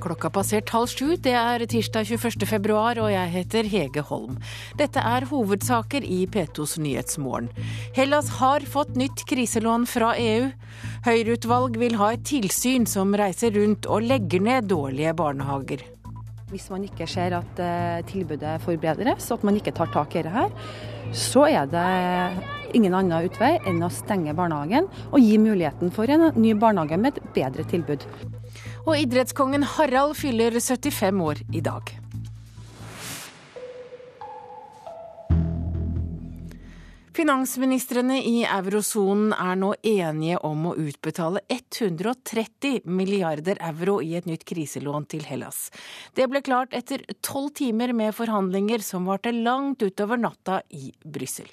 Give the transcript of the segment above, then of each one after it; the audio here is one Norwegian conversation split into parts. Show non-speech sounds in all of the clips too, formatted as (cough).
har klokka passert halv sju. Det er tirsdag 21. februar, og jeg heter Hege Holm. Dette er hovedsaker i P2s Nyhetsmorgen. Hellas har fått nytt kriselån fra EU. Høyreutvalg vil ha et tilsyn som reiser rundt og legger ned dårlige barnehager. Hvis man ikke ser at uh, tilbudet forbedres, og at man ikke tar tak i det her, så er det ingen annen utvei enn å stenge barnehagen og gi muligheten for en ny barnehage med et bedre tilbud. Og idrettskongen Harald fyller 75 år i dag. Finansministrene i eurosonen er nå enige om å utbetale 130 milliarder euro i et nytt kriselån til Hellas. Det ble klart etter tolv timer med forhandlinger som varte langt utover natta i Brussel.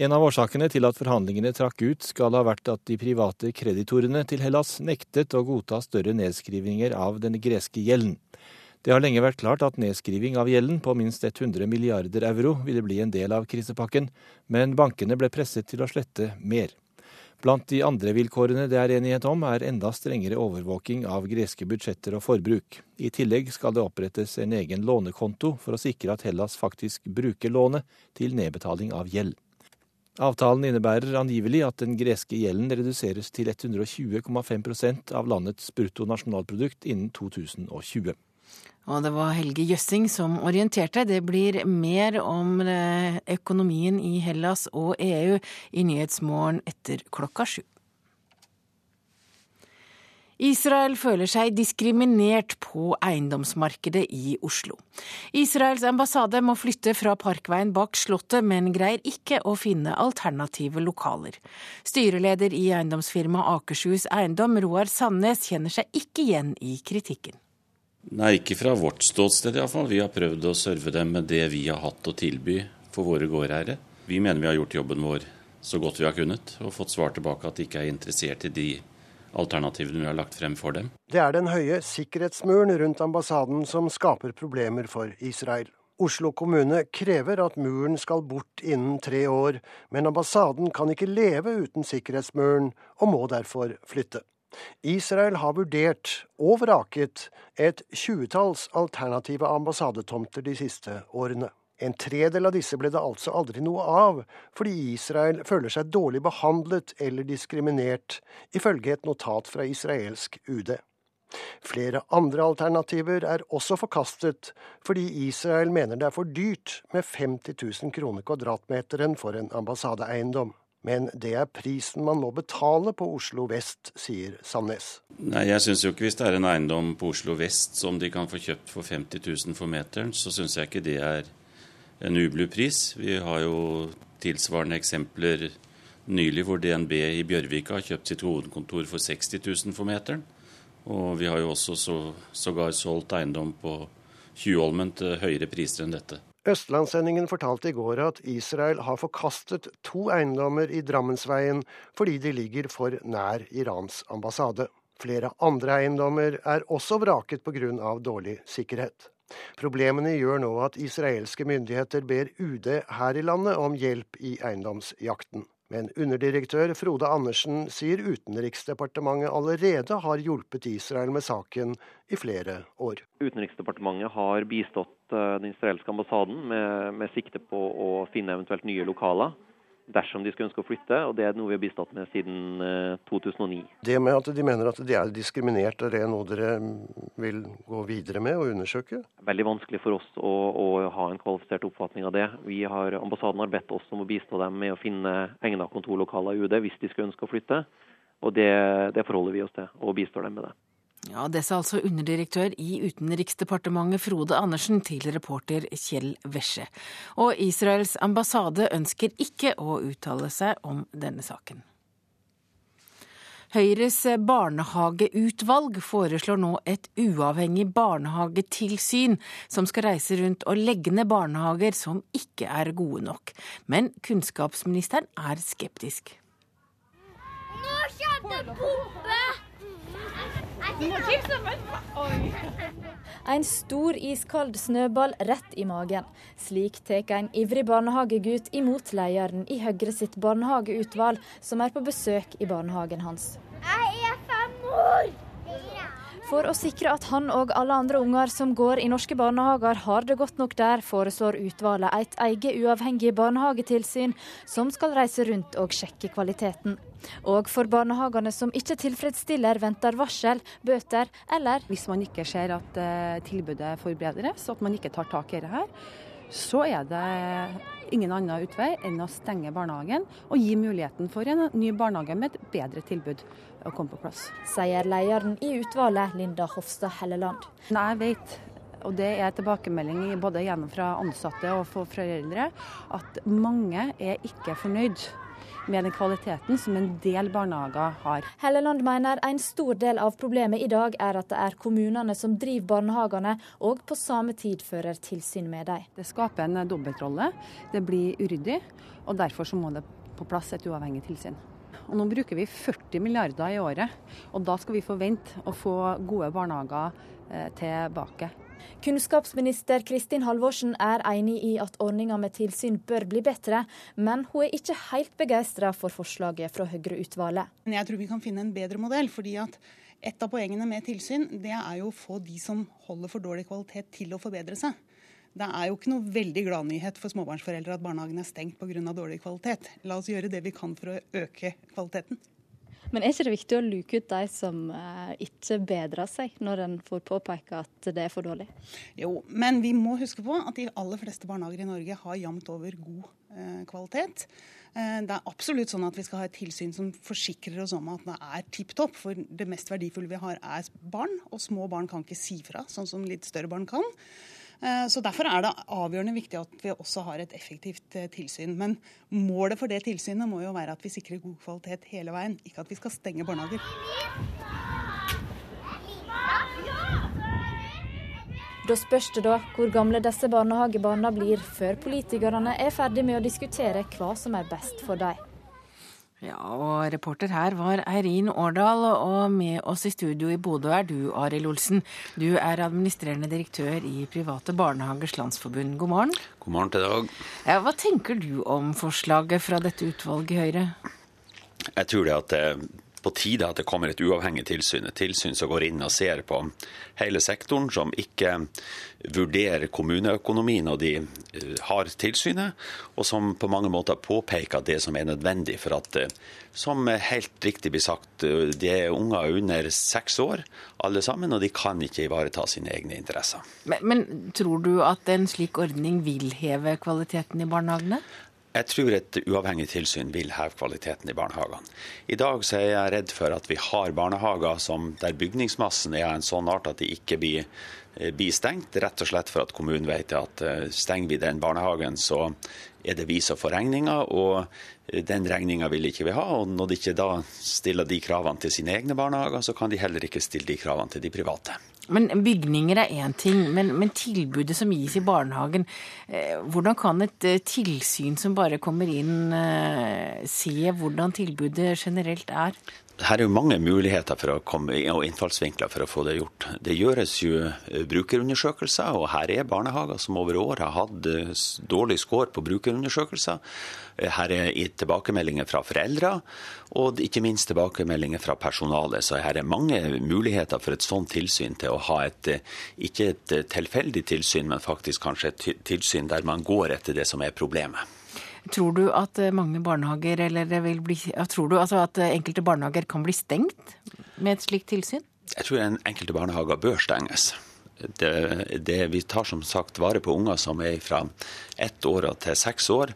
En av årsakene til at forhandlingene trakk ut, skal ha vært at de private kreditorene til Hellas nektet å godta større nedskrivinger av den greske gjelden. Det har lenge vært klart at nedskriving av gjelden på minst 100 milliarder euro ville bli en del av krisepakken, men bankene ble presset til å slette mer. Blant de andre vilkårene det er enighet om, er enda strengere overvåking av greske budsjetter og forbruk. I tillegg skal det opprettes en egen lånekonto for å sikre at Hellas faktisk bruker lånet til nedbetaling av gjeld. Avtalen innebærer angivelig at den greske gjelden reduseres til 120,5% av landets bruttonasjonalprodukt innen 2020. Og det var Helge Jøssing som orienterte. Det blir mer om eh, økonomien i Hellas og EU i Nyhetsmorgen etter klokka sju. Israel føler seg diskriminert på eiendomsmarkedet i Oslo. Israels ambassade må flytte fra Parkveien bak Slottet, men greier ikke å finne alternative lokaler. Styreleder i eiendomsfirmaet Akershus Eiendom, Roar Sandnes, kjenner seg ikke igjen i kritikken. Nei, ikke fra vårt ståsted iallfall. Vi har prøvd å serve dem med det vi har hatt å tilby for våre gårdeiere. Vi mener vi har gjort jobben vår så godt vi har kunnet, og fått svar tilbake at de ikke er interessert i de alternativene vi har lagt frem for dem. Det er den høye sikkerhetsmuren rundt ambassaden som skaper problemer for Israel. Oslo kommune krever at muren skal bort innen tre år, men ambassaden kan ikke leve uten sikkerhetsmuren, og må derfor flytte. Israel har vurdert og vraket et tjuetalls alternative ambassadetomter de siste årene. En tredel av disse ble det altså aldri noe av, fordi Israel føler seg dårlig behandlet eller diskriminert, ifølge et notat fra israelsk UD. Flere andre alternativer er også forkastet, fordi Israel mener det er for dyrt med 50 000 kroner kvadratmeteren for en ambassadeeiendom. Men det er prisen man må betale på Oslo vest, sier Sandnes. Nei, Jeg syns jo ikke hvis det er en eiendom på Oslo vest som de kan få kjøpt for 50 000 for meteren, så syns jeg ikke det er en ublu pris. Vi har jo tilsvarende eksempler nylig hvor DNB i Bjørvika har kjøpt sitt hovedkontor for 60 000 for meteren. Og vi har jo også sågar så solgt eiendom på Tjuvholmen til høyere priser enn dette. Østlandssendingen fortalte i går at Israel har forkastet to eiendommer i Drammensveien fordi de ligger for nær Irans ambassade. Flere andre eiendommer er også vraket pga. dårlig sikkerhet. Problemene gjør nå at israelske myndigheter ber UD her i landet om hjelp i eiendomsjakten. Men underdirektør Frode Andersen sier Utenriksdepartementet allerede har hjulpet Israel med saken i flere år. Utenriksdepartementet har bistått Eh, den israelske ambassaden med, med, sikte på å finne eventuelt nye lokaler dersom de skulle ønske å flytte, og det er noe vi har bistått med siden 2009. Eh, det med at de mener at de er diskriminert, er det noe dere vil gå videre med og undersøke? Veldig vanskelig for oss å, å ha en kvalifisert oppfatning av det. Vi har, ambassaden har bedt oss om å bistå dem med å finne egna kontorlokaler i UD hvis de skulle ønske å flytte, og det, det forholder vi oss til, og bistår dem med det. Ja, Det sa altså underdirektør i Utenriksdepartementet Frode Andersen til reporter Kjell Vesje. Og Israels ambassade ønsker ikke å uttale seg om denne saken. Høyres barnehageutvalg foreslår nå et uavhengig barnehagetilsyn som skal reise rundt og legge ned barnehager som ikke er gode nok. Men kunnskapsministeren er skeptisk. Nå kommer det bombe! En stor iskald snøball rett i magen. Slik tar en ivrig barnehagegutt imot lederen i Høyre sitt barnehageutvalg, som er på besøk i barnehagen hans. Jeg er fem år! For å sikre at han og alle andre unger som går i norske barnehager har det godt nok der, foreslår utvalget et eget uavhengig barnehagetilsyn som skal reise rundt og sjekke kvaliteten. Og for barnehagene som ikke tilfredsstiller, venter varsel, bøter eller Hvis man ikke ser at uh, tilbudet forbedres, at man ikke tar tak i det her, så er det ingen annen utvei enn å stenge barnehagen og gi muligheten for en ny barnehage med et bedre tilbud å komme på plass. Sier lederen i utvalget, Linda Hofstad Helleland. Nei, jeg vet, og det er tilbakemelding både gjennom fra ansatte og for foreldre, at mange er ikke fornøyd med den kvaliteten som en del barnehager har. Helleland mener en stor del av problemet i dag er at det er kommunene som driver barnehagene, og på samme tid fører tilsyn med dem. Det skaper en dobbeltrolle, det blir uryddig, og derfor så må det på plass et uavhengig tilsyn. Og Nå bruker vi 40 milliarder i året, og da skal vi forvente å få gode barnehager eh, tilbake. Kunnskapsminister Kristin Halvorsen er enig i at ordninga med tilsyn bør bli bedre, men hun er ikke helt begeistra for forslaget fra Høyre-utvalget. Jeg tror vi kan finne en bedre modell. fordi at et av poengene med tilsyn det er jo å få de som holder for dårlig kvalitet, til å forbedre seg. Det er jo ikke noe veldig gladnyhet for småbarnsforeldre at barnehagen er stengt pga. dårlig kvalitet. La oss gjøre det vi kan for å øke kvaliteten. Men er ikke det viktig å luke ut de som eh, ikke bedrer seg, når en får påpeke at det er for dårlig? Jo, men vi må huske på at de aller fleste barnehager i Norge har jevnt over god eh, kvalitet. Eh, det er absolutt sånn at vi skal ha et tilsyn som forsikrer oss om at det er tipp topp. For det mest verdifulle vi har er barn, og små barn kan ikke si fra, sånn som litt større barn kan. Eh, så Derfor er det avgjørende viktig at vi også har et effektivt eh, tilsyn. Men målet for det tilsynet må jo være at vi sikrer god kvalitet hele veien, ikke at vi skal stenge barnehager. Da spørs det da hvor gamle disse barnehagebarna blir, før politikerne er ferdig med å diskutere hva som er best for dem. Ja, og reporter her var Eirin Årdal, og med oss i studio i Bodø er du, Arild Olsen. Du er administrerende direktør i Private barnehagers landsforbund. God morgen. God morgen til deg. Ja, hva tenker du om forslaget fra dette utvalget i Høyre? Jeg tror det at det på tide at det kommer et uavhengig tilsyn. Et tilsyn som går inn og ser på hele sektoren, som ikke vurderer kommuneøkonomien når de eh, har tilsynet, og som på mange måter påpeker det som er nødvendig for at, eh, som helt riktig blir sagt, eh, de er unger under seks år alle sammen, og de kan ikke ivareta sine egne interesser. Men, men tror du at en slik ordning vil heve kvaliteten i barnehagene? Jeg tror et uavhengig tilsyn vil heve kvaliteten i barnehagene. I dag er jeg redd for at vi har barnehager som, der bygningsmassen er av en sånn art at de ikke blir, eh, blir, stengt, rett og slett for at kommunen vet at eh, stenger vi den barnehagen, så er det vi som får regninga, og eh, den regninga vil ikke vi ha. Og når de ikke da stiller de kravene til sine egne barnehager, så kan de heller ikke stille de kravene til de private. Men Bygninger er én ting, men, men, tilbudet som gis i barnehagen, eh, hvordan kan et eh, tilsyn som bare kommer inn, se hvordan tilbudet generelt er? Her er jo mange muligheter for å komme, og innfallsvinkler for å få det gjort. Det gjøres jo eh, brukerundersøkelser, og her er barnehager som over år har hatt eh, dårlig score på brukerundersøkelser. Eh, her er tilbakemeldinger fra foreldre, og ikke minst tilbakemeldinger fra personalet. Så her er mange muligheter for et sånt tilsyn til å ha et, ikke et tilfeldig tilsyn, men faktisk kanskje et tilsyn der man går etter det som er problemet. Tror du at eh, mange barnehager, eller vil bli, tror du altså at eh, enkelte barnehager kan bli stengt med et slikt tilsyn? Jeg tror en enkelte barnehager bør stenges. Det, det, vi tar som sagt vare på unger som er fra ett år til seks år.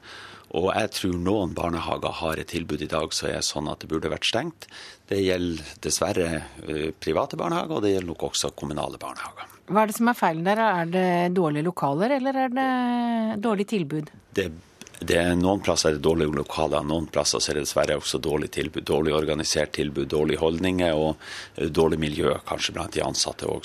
Og jeg tror noen barnehager har et tilbud i dag som er sånn at det burde vært stengt. Det gjelder dessverre eh, private barnehager, og det gjelder nok også kommunale barnehager. Hva er det som er feilen der? Er det dårlige lokaler, eller er det dårlig tilbud? Det det er Noen plasser er det dårlige lokaler, noen plasser er det dessverre også dårlig tilbud. Dårlig organisert tilbud, dårlige holdninger og eh, dårlig miljø kanskje blant de ansatte òg.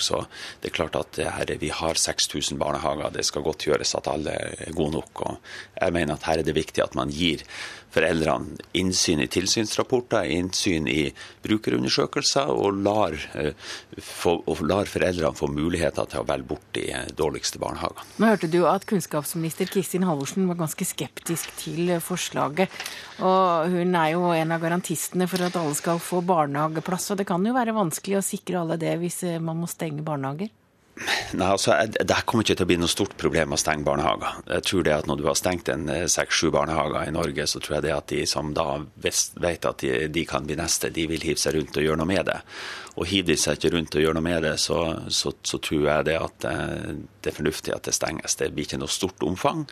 Det er klart at her, vi har 6000 barnehager. Det skal godt gjøres at alle er gode nok. og Jeg mener at her er det viktig at man gir foreldrene innsyn i tilsynsrapporter, innsyn i brukerundersøkelser, og lar, eh, og lar foreldrene få muligheter til å velge bort de dårligste barnehagene. Nå hørte du at kunnskapsminister Kristin Halvorsen var ganske skeptisk til forslaget. Og hun er jo en av garantistene for at alle skal få barnehageplass. Og det kan jo være vanskelig å sikre alle det hvis man må stenge barnehager? Nei, altså, Det kommer ikke til å bli noe stort problem å stenge barnehager. Jeg tror det at Når du har stengt en eh, seks-sju barnehager i Norge, så tror jeg det at de som da vet at de, de, kan bli neste, de vil hive seg rundt og gjøre noe med det. Og hiver de seg ikke rundt og gjør noe med det, så, så, så, tror jeg det at eh, det er fornuftig at det stenges. Det blir ikke noe stort omfang,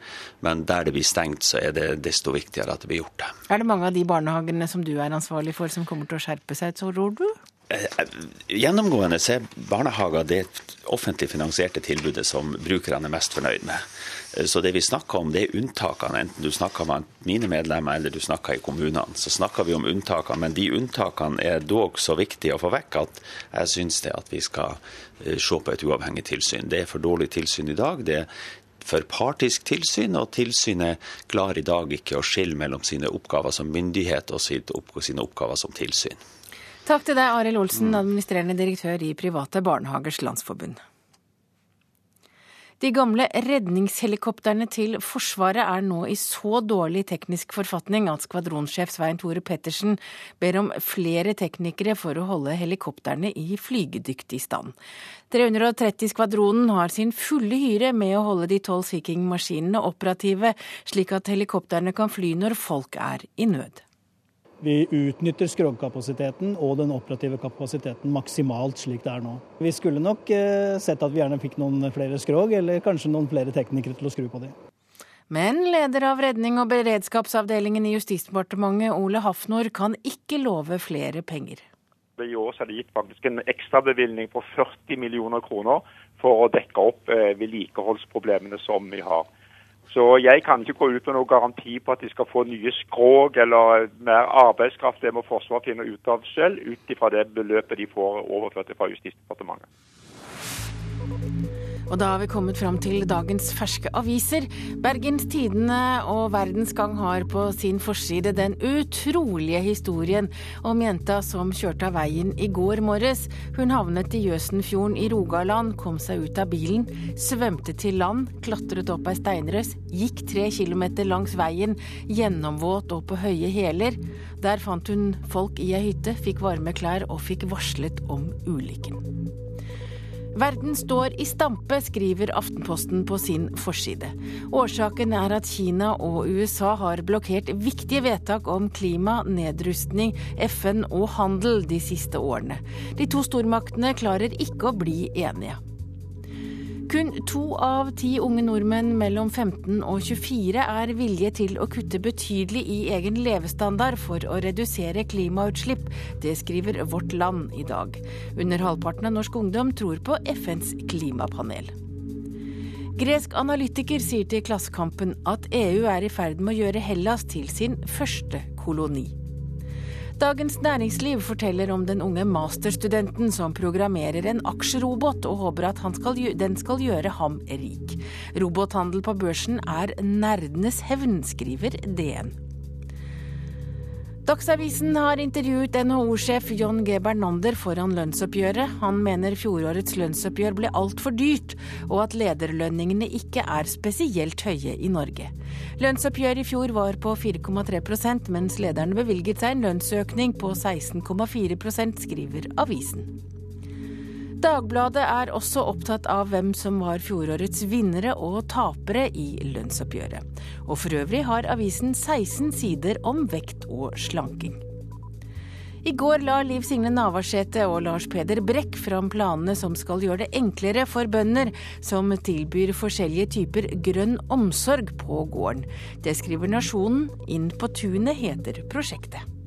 men der det blir stengt, så er det desto viktigere at det blir gjort. Er det mange av de barnehagene som du er ansvarlig for, som kommer til å skjerpe seg, tror du? Eh, gjennomgående så er barnehager det offentlig finansierte tilbudet som brukerne er mest fornøyd med. Eh, så det vi snakker om, det er unntakene. Enten du snakker med mine medlemmer eller du snakker i kommunene. Så snakker vi om unntakene, men de unntakene er dog så viktige å få vekk at jeg syns det at vi skal eh, se på et uavhengig tilsyn. Det er for dårlig tilsyn i dag. det er for partisk tilsyn, og tilsynet klarer i dag ikke å skille mellom sine oppgaver som myndighet og sine oppgaver som tilsyn. Takk til deg, Arild Olsen, administrerende direktør i Private Barnehagers Landsforbund. De gamle redningshelikoptrene til Forsvaret er nå i så dårlig teknisk forfatning at skvadronsjef Svein Tore Pettersen ber om flere teknikere for å holde helikoptrene i flygedyktig stand. 330-skvadronen har sin fulle hyre med å holde de tolv Sea King-maskinene operative, slik at helikoptrene kan fly når folk er i nød. Vi utnytter skrogkapasiteten og den operative kapasiteten maksimalt slik det er nå. Vi skulle nok eh, sett at vi gjerne fikk noen flere skrog, eller kanskje noen flere teknikere til å skru på de. Men leder av redning- og beredskapsavdelingen i Justisdepartementet, Ole Hafnor, kan ikke love flere penger. I år er det gitt faktisk en ekstrabevilgning på 40 millioner kroner for å dekke opp eh, vedlikeholdsproblemene som vi har. Så jeg kan ikke gå ut med noen garanti på at de skal få nye skrog eller mer arbeidskraft. Det må Forsvaret finne ut av selv, ut ifra det beløpet de får overført fra Justisdepartementet. Og da har vi kommet fram til dagens ferske aviser. Bergens Tidende og Verdens Gang har på sin forside den utrolige historien om jenta som kjørte av veien i går morges. Hun havnet i Jøsenfjorden i Rogaland, kom seg ut av bilen, svømte til land, klatret opp ei steinrøs, gikk tre kilometer langs veien, gjennomvåt og på høye hæler. Der fant hun folk i ei hytte, fikk varme klær og fikk varslet om ulykken. Verden står i stampe, skriver Aftenposten på sin forside. Årsaken er at Kina og USA har blokkert viktige vedtak om klima, nedrustning, FN og handel de siste årene. De to stormaktene klarer ikke å bli enige. Kun to av ti unge nordmenn mellom 15 og 24 er villige til å kutte betydelig i egen levestandard for å redusere klimautslipp. Det skriver Vårt Land i dag. Under halvparten av norsk ungdom tror på FNs klimapanel. Gresk analytiker sier til Klassekampen at EU er i ferd med å gjøre Hellas til sin første koloni. Dagens Næringsliv forteller om den unge masterstudenten som programmerer en aksjerobot, og håper at skal, den skal gjøre ham rik. Robothandel på børsen er nerdenes hevn, skriver DN. Dagsavisen har intervjuet NHO-sjef John G. Bernander foran lønnsoppgjøret. Han mener fjorårets lønnsoppgjør ble altfor dyrt, og at lederlønningene ikke er spesielt høye i Norge. Lønnsoppgjøret i fjor var på 4,3 mens lederne bevilget seg en lønnsøkning på 16,4% skriver avisen. Dagbladet er også opptatt av hvem som var fjorårets vinnere og tapere i lønnsoppgjøret. Og for øvrig har avisen 16 sider om vekt og slanking. I går la Liv Signe Navarsete og Lars Peder Brekk fram planene som skal gjøre det enklere for bønder som tilbyr forskjellige typer grønn omsorg på gården. Det skriver Nasjonen. Inn på tunet heter prosjektet.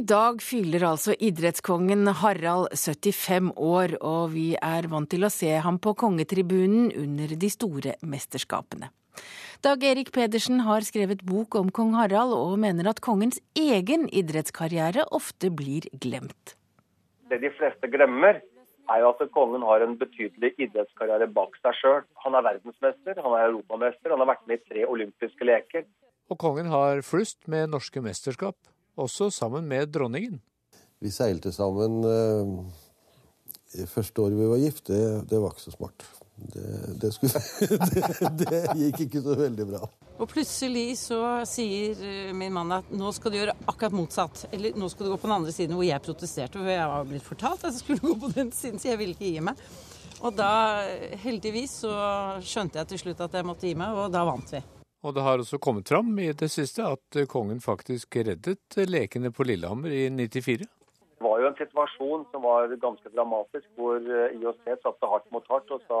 I dag fyller altså idrettskongen Harald 75 år, og vi er vant til å se ham på kongetribunen under de store mesterskapene. Dag Erik Pedersen har skrevet bok om kong Harald, og mener at kongens egen idrettskarriere ofte blir glemt. Det de fleste glemmer, er jo at kongen har en betydelig idrettskarriere bak seg sjøl. Han er verdensmester, han er europamester, han har vært med i tre olympiske leker. Og kongen har flust med norske mesterskap også sammen med dronningen. Vi seilte sammen det første året vi var gift. Det, det, var ikke så smart. Det, det, skulle, (laughs) det, det, gikk ikke så veldig bra. Og plutselig så sier eh, min mann at nå skal du gjøre akkurat motsatt. Eller nå skal du gå på den andre siden hvor jeg protesterte. For jeg var blitt fortalt at jeg skulle gå på den siden, så jeg ville ikke gi meg. Og da, heldigvis, så skjønte jeg til slutt at jeg måtte gi meg, og da vant vi. Og det har også kommet fram i det siste at kongen faktisk reddet lekene på Lillehammer i 94. Det var jo en situasjon som var ganske dramatisk, hvor eh, IOC satte hardt mot hardt og sa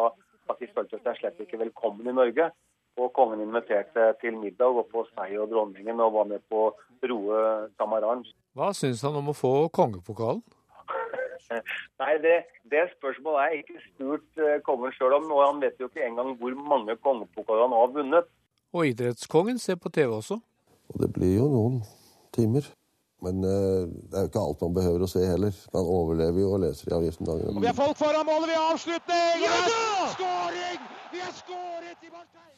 at de følte seg slett ikke velkommen i Norge. Og kongen inviterte til middag og på seg og dronningen og var med på roe Samaranj. Hva syns han om å få kongepokalen? (laughs) Nei, det, det spørsmålet er ikke spurt kongen sjøl om. Og han vet jo ikke engang hvor mange kongepokaler han har vunnet. Og idrettskongen ser på TV også. Og det blir jo noen timer. Men uh, det er jo ikke alt man behøver å se heller. Man overlever jo og leser i avisen dagen. Og vi har folk foran målet, vi har avslutning! Ja! Skåring! Vi har skåret i Marseille!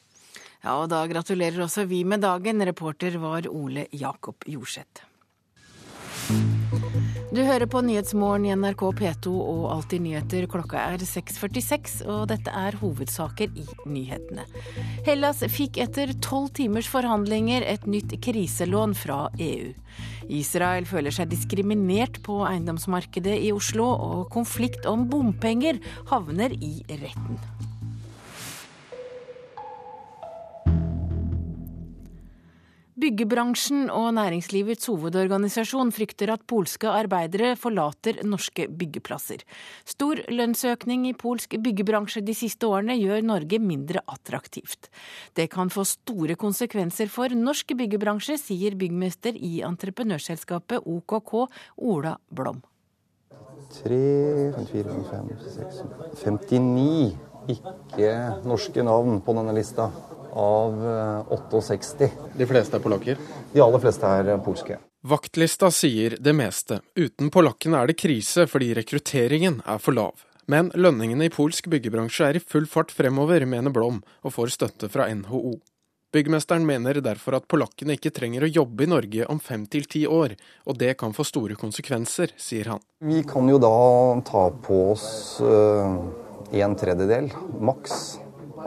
Ja, og da gratulerer også vi med dagen. Reporter var Ole Jakob Jorseth. Du hører på Nyhetsmorgen i NRK P2 og Alltid nyheter. Klokka er 6.46, og dette er hovedsaker i nyhetene. Hellas fikk etter tolv timers forhandlinger et nytt kriselån fra EU. Israel føler seg diskriminert på eiendomsmarkedet i Oslo, og konflikt om bompenger havner i retten. Byggebransjen og næringslivets hovedorganisasjon frykter at polske arbeidere forlater norske byggeplasser. Stor lønnsøkning i polsk byggebransje de siste årene gjør Norge mindre attraktivt. Det kan få store konsekvenser for norsk byggebransje, sier byggmester i entreprenørselskapet OKK, Ola Blom. 3, 4, 5, 6, 59 ikke norske navn på denne lista av 68. Eh, De fleste er polakker? De aller fleste er polske. Vaktlista sier det meste. Uten polakkene er det krise fordi rekrutteringen er for lav. Men lønningene i polsk byggebransje er i full fart fremover, mener Blom, og får støtte fra NHO. Byggmesteren mener derfor at polakkene ikke trenger å jobbe i Norge om fem til ti år, og det kan få store konsekvenser, sier han. Vi kan jo da ta på oss uh, en tredjedel, maks,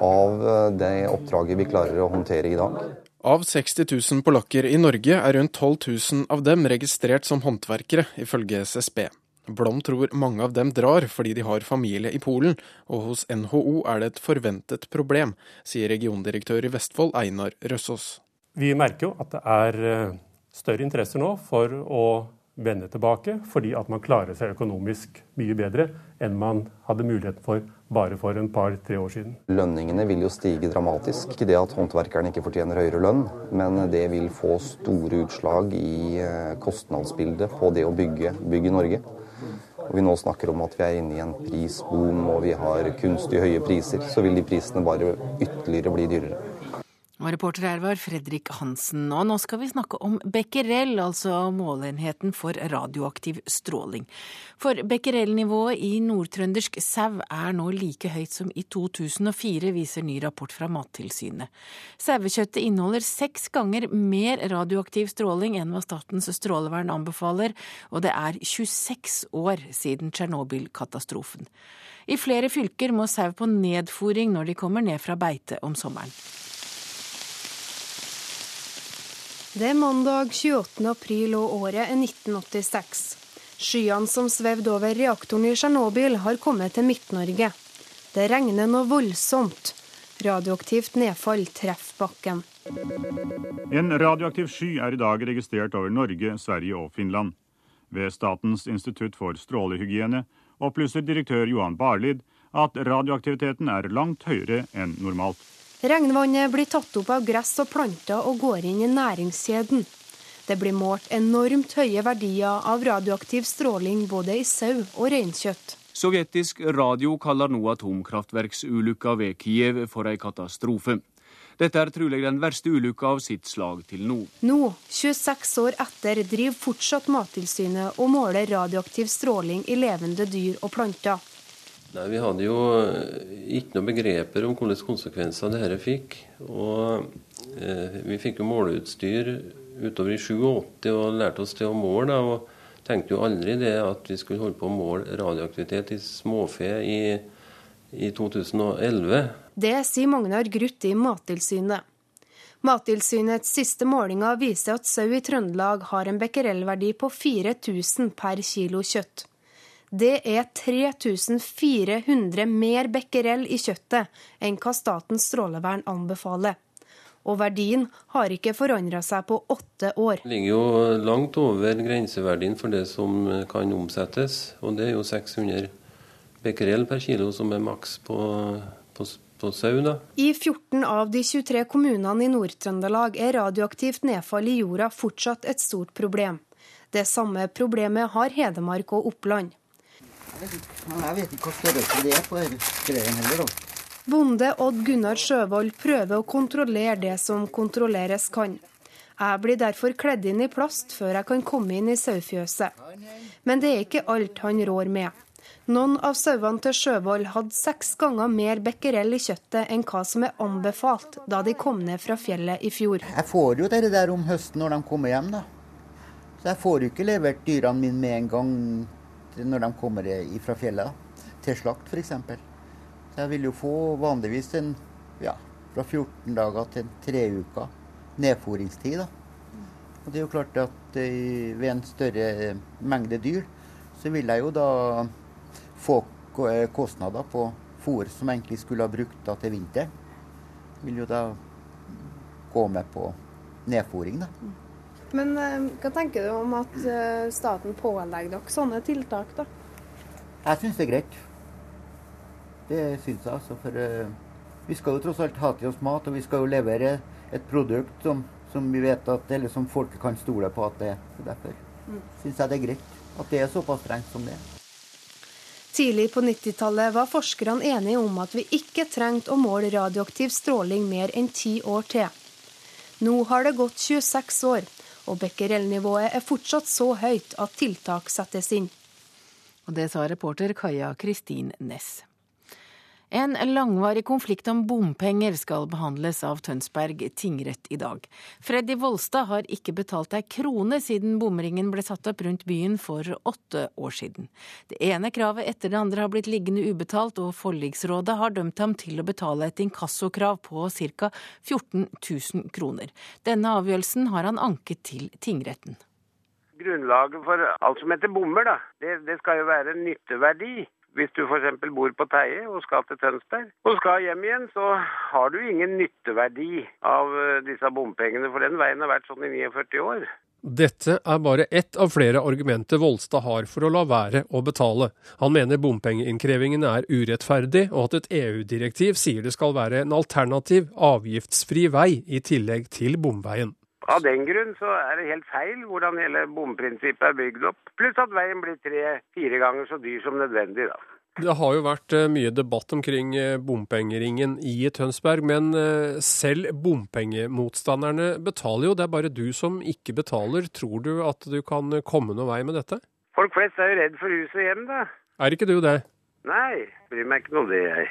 av eh, det oppdraget vi klarer å håndtere i dag. Av 60 000 polakker i Norge er rundt 12 000 av dem registrert som håndverkere, ifølge SSB. Blom tror mange av dem drar fordi de har familie i Polen, og hos NHO er det et forventet problem, sier regiondirektør i Vestfold Einar Røssås. Vi merker jo at det er eh, større interesse nå for å vende tilbake, fordi at man klarer seg økonomisk mye bedre enn man hadde muligheten for bare for en par-tre år siden. Lønningene vil jo stige dramatisk. Ikke det at håndverkerne ikke fortjener høyere lønn, men det vil få store utslag i eh, kostnadsbildet på det å bygge, bygge Norge. Og vi nå snakker om at vi er inne i en prisboom og vi har kunstig høye priser, så vil de prisene bare ytterligere bli dyrere. Og reporter her var Fredrik Hansen. Og nå skal vi snakke om becquerel, altså måleenheten for radioaktiv stråling. For becquerel-nivået i nordtrøndersk sau er nå like høyt som i 2004, viser ny rapport fra Mattilsynet. Sauekjøttet inneholder seks ganger mer radioaktiv stråling enn hva Statens strålevern anbefaler, og det er 26 år siden Tsjernobyl-katastrofen. I flere fylker må sau på nedfòring når de kommer ned fra beite om sommeren. Det er mandag 28. april og året er 1986. Skyene som svevde over reaktoren i Tsjernobyl har kommet til Midt-Norge. Det regner noe voldsomt. Radioaktivt nedfall treffer bakken. En radioaktiv sky er i dag registrert over Norge, Sverige og Finland. Ved Statens institutt for strålehygiene opplyser direktør Johan Barlid at radioaktiviteten er langt høyere enn normalt. Regnvannet blir tatt opp av gress og planter og går inn i næringskjeden. Det blir målt enormt høye verdier av radioaktiv stråling både i sau og reinkjøtt. Sovjetisk radio kaller nå atomkraftverksulykka ved Kiev for ei katastrofe. Dette er trolig den verste ulykka av sitt slag til nå. Nå, 26 år etter, driver fortsatt Mattilsynet og måler radioaktiv stråling i levende dyr og planter. Nei, Vi hadde jo eh, ikke noen begreper om hvilke konsekvenser dette fikk. Og eh, Vi fikk jo måleutstyr utover i 87 og lærte oss til å måle. og Tenkte jo aldri det at vi skulle holde på å måle radioaktivitet i småfe i, i 2011. Det sier Magnar Gruth i Mattilsynet. Mattilsynets siste målinger viser at sau i Trøndelag har en becquerelverdi på 4000 per kilo kjøtt. Det er 3400 mer becquerel i kjøttet enn hva Statens strålevern anbefaler. Og verdien har ikke forandra seg på åtte år. Det ligger jo langt over grenseverdien for det som kan omsettes, og det er jo 600 becquerel per kilo som er maks på, på. I 14 av de 23 kommunene i Nord-Trøndelag er radioaktivt nedfall i jorda fortsatt et stort problem. Det samme problemet har Hedmark og Oppland. Jeg vet ikke hva størrelse det er på greien heller, da. Bonde Odd Gunnar Sjøvold prøver å kontrollere det som kontrolleres kan. Jeg blir derfor kledd inn i plast før jeg kan komme inn i sauefjøset. Men det er ikke alt han rår med. Noen av sauene til Sjøvold hadde seks ganger mer becquerel i kjøttet enn hva som er anbefalt da de kom ned fra fjellet i fjor. Jeg får jo det der om høsten når de kommer hjem, da. Så jeg får jo ikke levert dyrene mine med en gang når de kommer fra fjellet. Til slakt, f.eks. Så jeg vil jo få vanligvis en ja, fra 14 dager til tre uker nedfôringstid. da. Og det er jo klart at uh, ved en større mengde dyr, så vil jeg jo da få kostnader på fôr som egentlig skulle ha brukt da til vinter. Vil jo da gå med på nedfòring, da. Men uh, hva tenker du om at uh, staten pålegger dere sånne tiltak, da? Jeg syns det er greit. Det syns jeg, altså. For uh, vi skal jo tross alt ha til oss mat, og vi skal jo levere et produkt som, som vi vet at, eller som folket kan stole på at det er. Derfor mm. syns jeg det er greit at det er såpass strengt som det er. Tidlig på 90-tallet var forskerne enige om at vi ikke trengte å måle radioaktiv stråling mer enn ti år til. Nå har det gått 26 år, og becquerel-nivået er fortsatt så høyt at tiltak settes inn. Og Det sa reporter Kaja Kristin Næss. En langvarig konflikt om bompenger skal behandles av Tønsberg tingrett i dag. Freddy Volstad har ikke betalt ei krone siden bomringen ble satt opp rundt byen for åtte år siden. Det ene kravet etter det andre har blitt liggende ubetalt, og forliksrådet har dømt ham til å betale et inkassokrav på ca. 14 000 kroner. Denne avgjørelsen har han anket til tingretten. Grunnlaget for alt som heter bommer, da, det, det skal jo være nytteverdi. Hvis du f.eks. bor på Teie og skal til Tønsberg og skal hjem igjen, så har du ingen nytteverdi av eh, disse bompengene, for den veien har vært sånn i 49 år. Dette er bare ett av flere argumenter Volstad har for å la være å betale. Han mener bompengeinnkrevingen er urettferdig, og at et EU-direktiv sier det skal være en alternativ, avgiftsfri vei i tillegg til bomveien. Av den grunn så er det helt feil hvordan hele bomprinsippet er bygd opp. Pluss at veien blir tre-fire ganger så dyr som nødvendig, da. Det har jo vært eh, mye debatt omkring eh, bompengeringen i Tønsberg, men eh, selv bompengemotstanderne betaler jo. Det er bare du som ikke betaler. Tror du at du kan komme noen vei med dette? Folk flest er jo redd for huset hjem, da. Er ikke du det? Nei, bryr meg ikke noe om det, jeg.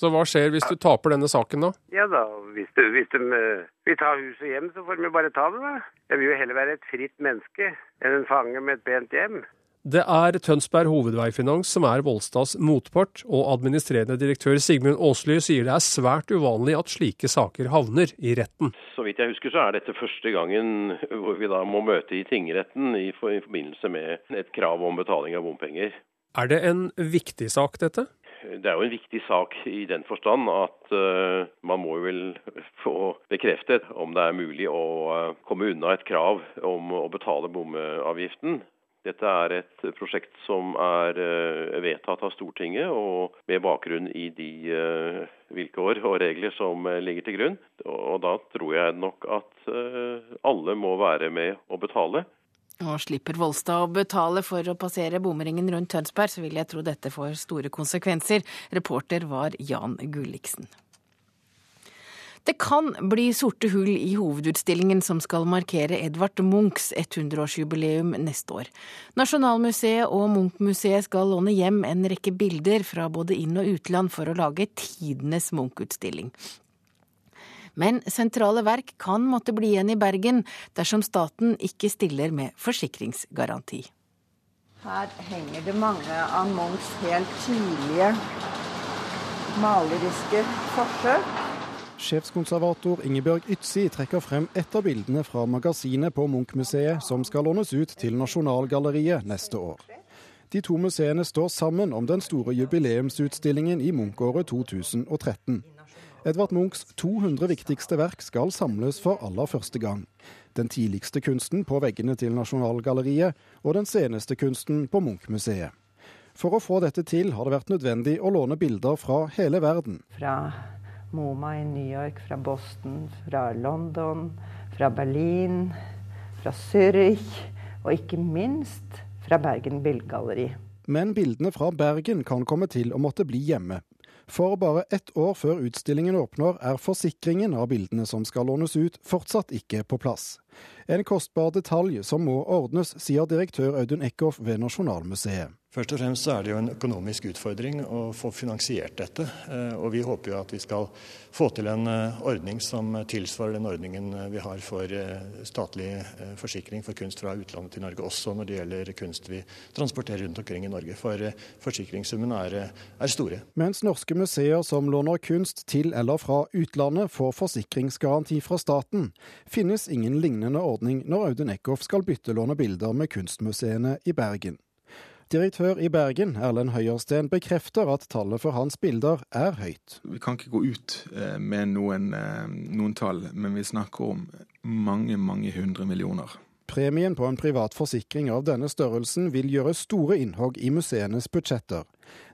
Så hva skjer hvis du taper denne saken, da? Ja da, hvis, du, hvis de vil ta huset hjem, så får de bare ta det, da. Jeg vil jo heller være et fritt menneske enn en fange med et pent hjem. Det er Tønsberg Hovedveifinans som er Volstads motpart, og administrerende direktør Sigmund Aasly sier det er svært uvanlig at slike saker havner i retten. Så vidt jeg husker så er dette første gangen hvor vi da må møte i tingretten i forbindelse med et krav om betaling av bompenger. Er det en viktig sak, dette? Det er jo en viktig sak i den forstand at uh, man må vel få bekreftet om det er mulig å uh, komme unna et krav om å betale bomavgiften. Dette er et prosjekt som er uh, vedtatt av Stortinget, og med bakgrunn i de vilkår og regler som ligger til grunn. Og da tror jeg nok at alle må være med å betale. Og slipper Volstad å betale for å passere bomringen rundt Tønsberg, så vil jeg tro dette får store konsekvenser. Reporter var Jan Gulliksen. Det kan bli sorte hull i hovedutstillingen som skal markere Edvard Munchs 100-årsjubileum neste år. Nasjonalmuseet og Munch-museet skal låne hjem en rekke bilder fra både inn- og utland for å lage tidenes Munch-utstilling. Men sentrale verk kan måtte bli igjen i Bergen dersom staten ikke stiller med forsikringsgaranti. Her henger det mange av Munchs helt tidlige maleriske forsøk. Sjefskonservator Ingebjørg Ytzi trekker frem et av bildene fra magasinet på Munch-museet som skal lånes ut til Nasjonalgalleriet neste år. De to museene står sammen om den store jubileumsutstillingen i Munch-året 2013. Edvard Munchs 200 viktigste verk skal samles for aller første gang. Den tidligste kunsten på veggene til Nasjonalgalleriet, og den seneste kunsten på Munch-museet. For å få dette til har det vært nødvendig å låne bilder fra hele verden. Fra MoMA i New York, fra Boston, fra London, fra Berlin, fra Zürich, og ikke minst fra Bergen Bildgalleri. Men bildene fra Bergen kan komme til å måtte bli hjemme. For bare ett år før utstillingen åpner, er forsikringen av bildene som skal lånes ut, fortsatt ikke på plass. En kostbar detalj som må ordnes, sier direktør Audun Eckhoff ved Nasjonalmuseet. Først og fremst er det jo en økonomisk utfordring å få finansiert dette. Eh, og vi håper jo at vi skal få til en eh, ordning som tilsvarer den ordningen eh, vi har for statlig forsikring for kunst fra utlandet til Norge, også når det gjelder kunst vi transporterer rundt omkring i Norge. For forsikringssummene er, er store. Mens norske museer som låner kunst til eller fra utlandet får forsikringsgaranti fra staten, finnes ingen lignende ordning når Audun Eckhoff skal byttelåne bilder med kunstmuseene i Bergen. Direktør i Bergen, Erlend Høyersten, bekrefter at tallet for hans bilder er høyt. Vi kan ikke gå ut eh, med noen, eh, noen tall, men vi snakker om mange, mange hundre millioner. Premien på en privat forsikring av denne størrelsen vil gjøre store innhogg i museenes budsjetter.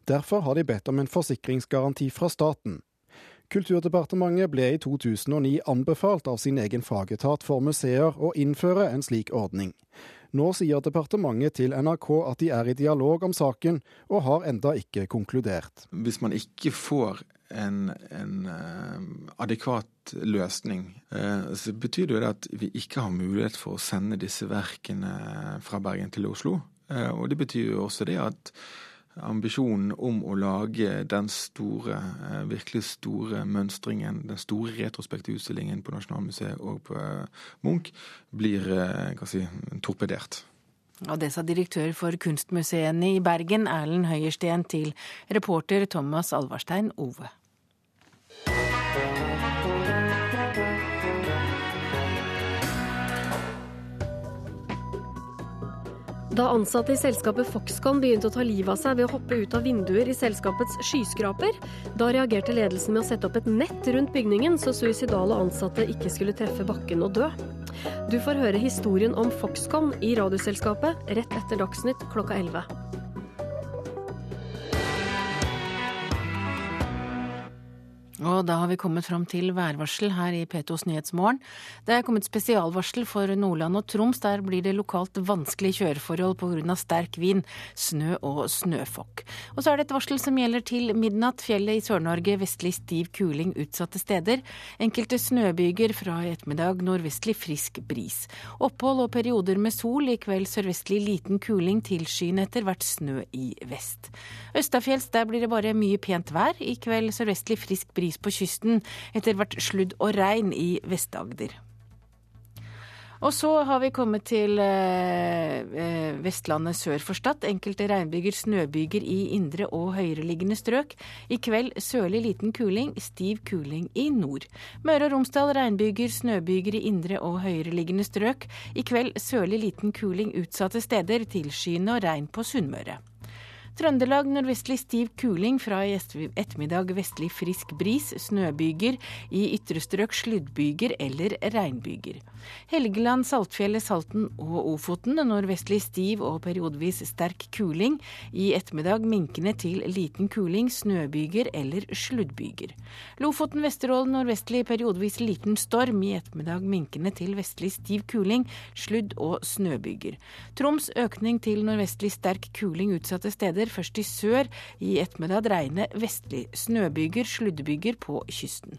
Derfor har de bedt om en forsikringsgaranti fra staten. Kulturdepartementet ble i 2009 anbefalt av sin egen fagetat for museer å innføre en slik ordning. Nå sier departementet til NRK at de er i dialog om saken, og har enda ikke konkludert. Hvis man ikke får en, en uh, adekvat løsning, uh, så betyr det at vi ikke har mulighet for å sende disse verkene fra Bergen til Oslo. Uh, og det betyr jo også det at ambisjonen om å lage den store, eh, virkelig store mønstringen, den store retrospektive utstillingen på Nasjonalmuseet og på eh, Munch, blir eh, si, torpedert. Og det sa direktør for kunstmuseene i Bergen, Erlend Høyersten, til reporter Thomas Alvarstein Ove. Da ansatte i selskapet Foxconn begynte å ta livet av seg ved å hoppe ut av vinduer i selskapets skyskraper, da reagerte ledelsen med å sette opp et nett rundt bygningen, så suicidale ansatte ikke skulle treffe bakken og dø. Du får høre historien om Foxconn i Radioselskapet rett etter Dagsnytt klokka 11. Og da har vi kommet fram til værvarsel her i P2s Nyhetsmorgen. Det er kommet spesialvarsel for Nordland og Troms. Der blir det lokalt vanskelige kjøreforhold pga. sterk vind, snø og snøfokk. Og så er det et varsel som gjelder til midnatt. Fjellet i Sør-Norge vestlig stiv kuling utsatte steder. Enkelte snøbyger fra i ettermiddag nordvestlig frisk bris. Opphold og perioder med sol. I kveld sørvestlig liten kuling, tilskyende etter hvert snø i vest. Østafjells der blir det bare mye pent vær. I kveld sørvestlig frisk bris bris på kysten, etter hvert sludd og regn i Vest-Agder. Og så har vi kommet til eh, eh, Vestlandet sør for Stad. Enkelte regnbyger, snøbyger i indre og høyereliggende strøk. I kveld sørlig liten kuling, stiv kuling i nord. Møre og Romsdal regnbyger, snøbyger i indre og høyereliggende strøk. I kveld sørlig liten kuling utsatte steder, tilskyende og regn på Sunnmøre. Trøndelag nordvestlig stiv kuling, fra i ettermiddag vestlig frisk bris, snøbyger, i ytre strøk sluddbyger eller regnbyger. Helgeland, Saltfjellet, Salten og Ofoten nordvestlig stiv og periodevis sterk kuling, i ettermiddag minkende til liten kuling, snøbyger eller sluddbyger. Lofoten, Vesterålen nordvestlig periodevis liten storm, i ettermiddag minkende til vestlig stiv kuling, sludd og snøbyger. Troms økning til nordvestlig sterk kuling utsatte steder steder, først i sør. I ettermiddag regne vestlig. Snøbyger, sluddbyger på kysten.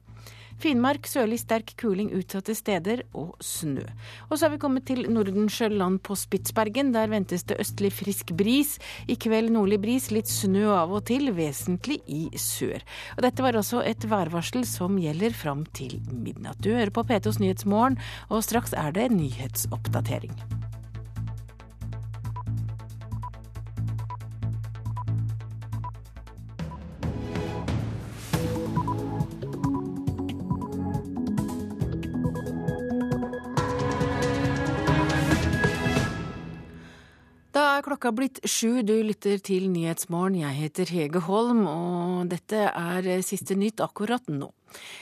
Finnmark sørlig sterk kuling utsatte steder og snø. Og så har vi kommet til Nordensjøland på Spitsbergen. Der ventes det østlig frisk bris. I kveld nordlig bris, litt snø av og til, vesentlig i sør. Og dette var også et værvarsel som gjelder fram til midnatt. Du hører på P2s Nyhetsmorgen, og straks er det nyhetsoppdatering. Klokka blitt sju, du lytter til Nyhetsmorgen. Jeg heter Hege Holm, og dette er siste nytt akkurat nå.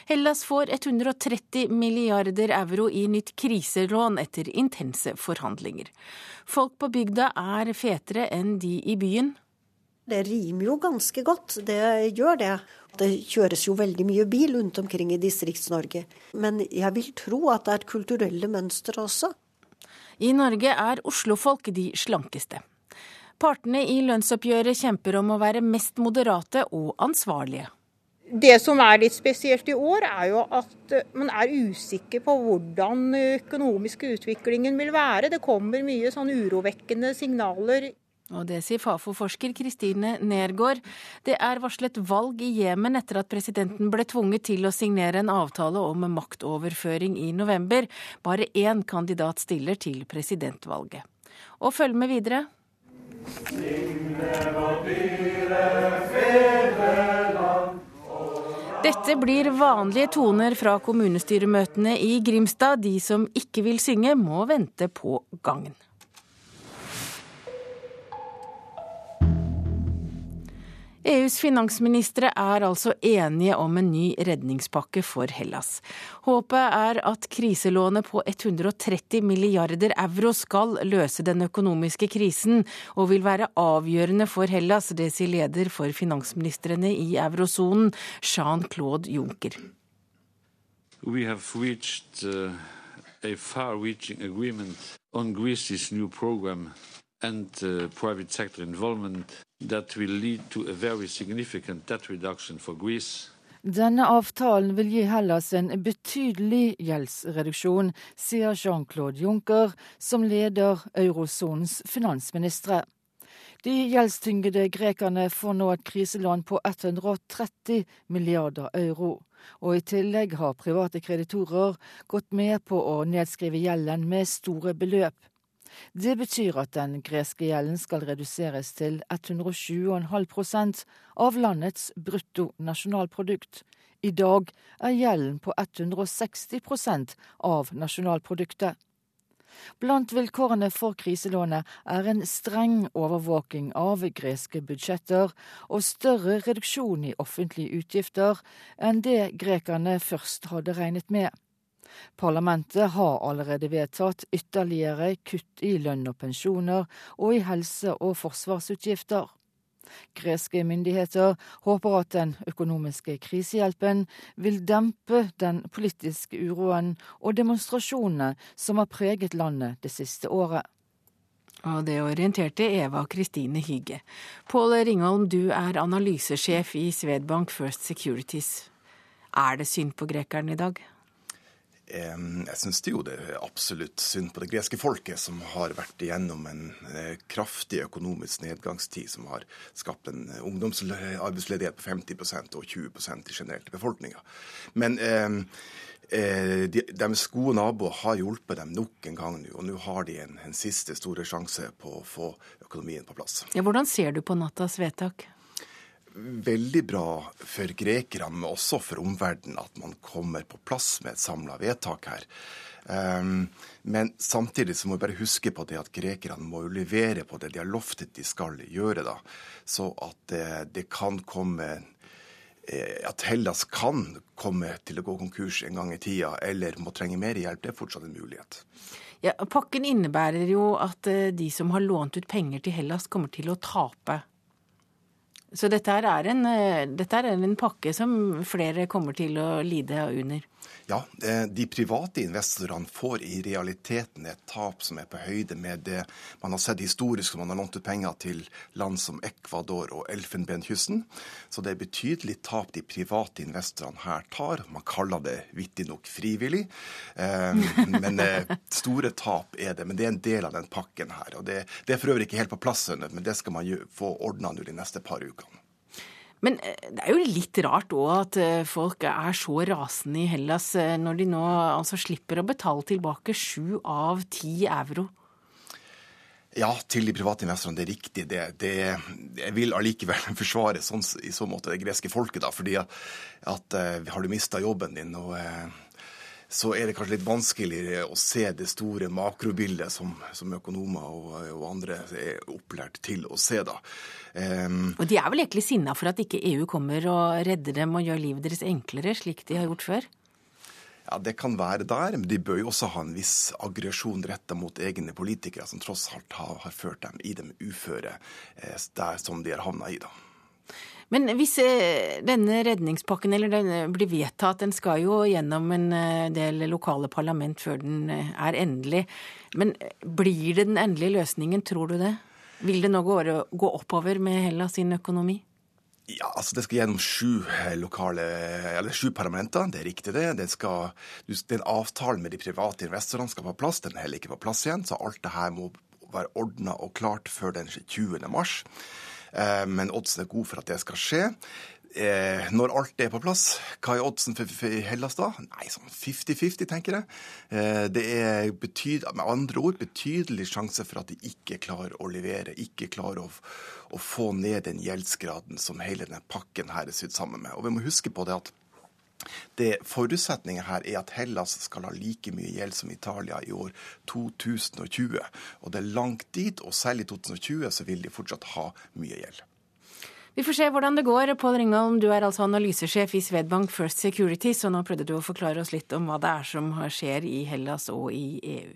Hellas får 130 milliarder euro i nytt kriselån etter intense forhandlinger. Folk på bygda er fetere enn de i byen. Det rimer jo ganske godt, det gjør det. Det kjøres jo veldig mye bil rundt omkring i Distrikts-Norge. Men jeg vil tro at det er kulturelle mønstre også. I Norge er oslofolk de slankeste. Partene i lønnsoppgjøret kjemper om å være mest moderate og ansvarlige. Det som er litt spesielt i år, er jo at man er usikker på hvordan økonomiske utviklingen vil være. Det kommer mye sånn urovekkende signaler. Og det sier Fafo-forsker Kristine Nergård. Det er varslet valg i Jemen etter at presidenten ble tvunget til å signere en avtale om maktoverføring i november. Bare én kandidat stiller til presidentvalget. Og følg med videre. Dette blir vanlige toner fra kommunestyremøtene i Grimstad. De som ikke vil synge, må vente på gangen. EUs finansministre er altså enige om en ny redningspakke for Hellas. Håpet er at kriselånet på 130 milliarder euro skal løse den økonomiske krisen, og vil være avgjørende for Hellas. Det sier leder for finansministrene i eurosonen, Jean-Claude Juncker. Uh, and uh, that will lead to a very significant debt reduction for Greece. Denne avtalen vil gi Hellas en betydelig gjeldsreduksjon, sier Jean-Claude Juncker, som leder eurosonens finansministre. De gjeldstyngede grekerne får nå et kriselån på 130 milliarder euro. Og i tillegg har private kreditorer gått med på å nedskrive gjelden med store beløp. Det betyr at den greske gjelden skal reduseres til 107,5 av landets bruttonasjonalprodukt. I dag er gjelden på 160% av nasjonalproduktet. Blant vilkårene for kriselånet er en streng overvåking av greske budsjetter og større reduksjon i offentlige utgifter enn det grekerne først hadde regnet med. Parlamentet har allerede vedtatt ytterligere kutt i lønn og pensjoner og i helse- og forsvarsutgifter. Greske myndigheter håper at den økonomiske krisehjelpen vil dempe den politiske uroen og demonstrasjonene som har preget landet det siste året. Og det orienterte Eva Kristine Hygge. Pål Ringholm, du er analysesjef i Svedbank First Securities. Er det synd på grekeren i dag? Jeg syns jo det er absolutt synd på det greske folket, som har vært igjennom en eh, kraftig økonomisk nedgangstid, som har skapt en ungdomsarbeidsledighet på 50% og 20% i generelt i befolkninga. Men eh, eh, de, gode naboer har hjulpet dem nok en gang nå, og nå har de en, en siste store sjanse på å få økonomien på plass. Ja, hvordan ser du på nattas vedtak? Veldig bra for grekerne, men også for omverdenen, at man kommer på plass med et samla vedtak her. Um, men samtidig så må vi bare huske på det at grekerne må jo levere på det de har lovt de skal gjøre. da. Så at uh, det kan komme eh, At Hellas kan komme til å gå konkurs en gang i tida, eller må trenge mer hjelp, det er fortsatt en mulighet. Ja, Pakken innebærer jo at eh, de som har lånt ut penger til Hellas, kommer til å tape så dette er, en, eh, dette er en pakke som flere kommer til å lide under. Ja, eh, de private investorene får i realiteten et tap som er på høyde med det man har sett historisk når man har lånt ut penger til land som Ecuador og Elfenbenkysten. Så det er betydelig tap de private investorene her tar. Man kaller det vittig nok frivillig. Eh, (laughs) men store tap er det. Men det er en del av den pakken her. og Det, er for øvrig ikke helt på plass, men det skal man få ordna nå de neste par ukene. Men eh, det er jo litt rart òg at eh, folk er så rasende i Hellas eh, når de nå altså slipper å betale tilbake sju av ti euro. Ja, til de private investorene. Det er riktig. Det, det, jeg vil allikevel (laughs) forsvare sånn, i så måte det greske folket, da. Fordi at, at har du mista jobben din og så er det kanskje litt vanskeligere å se det store makrobildet som, som økonomer og, og, andre er opplært til å se. da. Um, og de er vel egentlig sinna for at ikke EU kommer og redder dem og gjør livet deres enklere, slik de har gjort før? Ja, Det kan være der, men de bør jo også ha en viss aggresjon retta mot egne politikere, som tross alt har, har ført dem i dem uføre eh, der som de har havna i. da. Men hvis eh, denne redningspakken eller denne blir vedtatt, den skal jo gjennom en eh, del lokale parlament før den er endelig. Men blir det den endelige løsningen, tror du det? Vil det nå gå oppover med Hellas sin økonomi? Ja, altså Det skal gjennom sju lokale, eller sju parlamenter, det er riktig det. Den, skal, den avtalen med de private investorene skal på plass, den er heller ikke på plass igjen. Så alt det her må være ordna og klart før den 20. mars. Eh, men oddsen er god for at det skal skje. Eh, når alt er på plass, hva er oddsen for, for Hellas da? Nei, sånn 50-50, tenker jeg. Eh, det er betyd, med andre ord betydelig sjanse for at de ikke klarer å levere, ikke klarer å å få ned den gjeldsgraden som hele denne pakken her er sydd sammen med. Og vi må huske på det at det Forutsetningen her er at Hellas skal ha like mye gjeld som Italia i år 2020. Og det er langt dit, og selv i 2020 så vil de fortsatt ha mye gjeld. Vi får se hvordan det går. Pål Ringholm, du er altså analysesjef i Svedbank First Security, så nå prøvde du å forklare oss litt om hva det er som skjer i Hellas og i EU.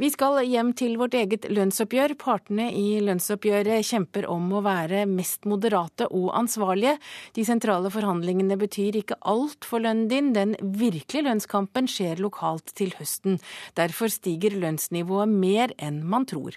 Vi skal hjem til vårt eget lønnsoppgjør. Partene i lønnsoppgjøret kjemper om å være mest moderate og ansvarlige. De sentrale forhandlingene betyr ikke alt for lønnen din. Den virkelige lønnskampen skjer lokalt til høsten. Derfor stiger lønnsnivået mer enn man tror.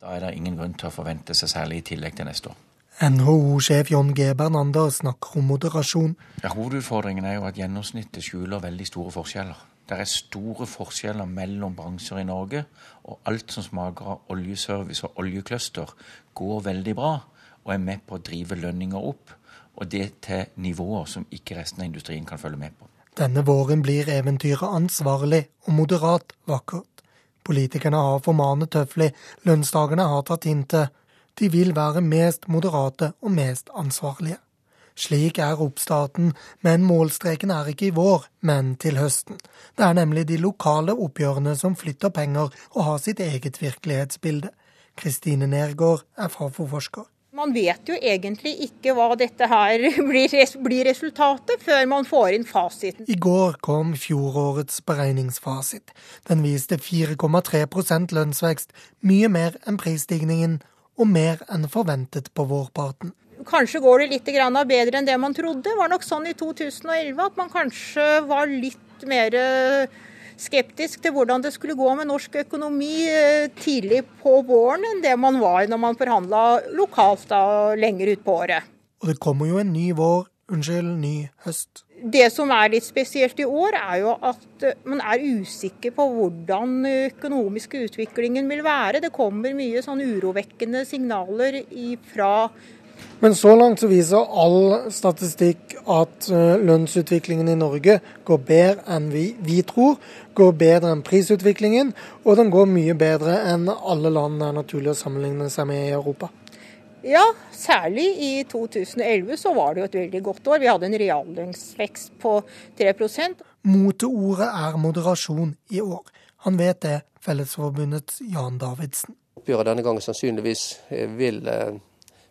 Da er det ingen grunn til å forvente seg særlig i tillegg til neste år. NHO-sjef John G. Bernander snakker om moderasjon. Ja, hovedutfordringen er jo at gjennomsnittet skjuler veldig store forskjeller. Det er store forskjeller mellom bransjer i Norge, og alt som smaker av oljeservice og oljecluster, går veldig bra og er med på å drive lønninger opp. Og det til nivåer som ikke resten av industrien kan følge med på. Denne våren blir eventyret ansvarlig og moderat vakkert. Politikerne har formanet tøffelig, lønnstakerne har tatt hintet. De vil være mest moderate og mest ansvarlige. Slik er oppstarten, men målstreken er ikke i vår, men til høsten. Det er nemlig de lokale oppgjørene som flytter penger og har sitt eget virkelighetsbilde. Kristine Nergård er Fafo-forsker. Man vet jo egentlig ikke hva dette her (laughs) blir, resultatet, før man får inn fasiten. I går kom fjorårets beregningsfasit. Den viste 4,3 lønnsvekst, mye mer enn prisstigningen, og mer enn forventet på vårparten. Kanskje går det litt bedre enn det man trodde. Det var nok sånn i 2011 at man kanskje var litt mer eh, skeptisk til hvordan det skulle gå med norsk økonomi eh, tidlig på våren enn det man var når man forhandla lokalt da lenger utpå året. Og det kommer jo en ny vår, unnskyld, ny høst. Det som er litt spesielt i år, er jo at eh, man er usikker på hvordan økonomiske utviklingen vil være. Det kommer mye sånn urovekkende signaler fra men så langt så viser all statistikk at eh, lønnsutviklingen i Norge går bedre enn vi, vi, tror. Går bedre enn prisutviklingen, og den går mye bedre enn alle land det er naturlig å sammenligne seg med i Europa. Ja, særlig i 2011 så var det jo et veldig godt år. Vi hadde en reallønnsvekst på 3% Moteordet er moderasjon i år. Han vet det, Fellesforbundets Jan Davidsen. Oppgjøret denne gangen sannsynligvis vil eh,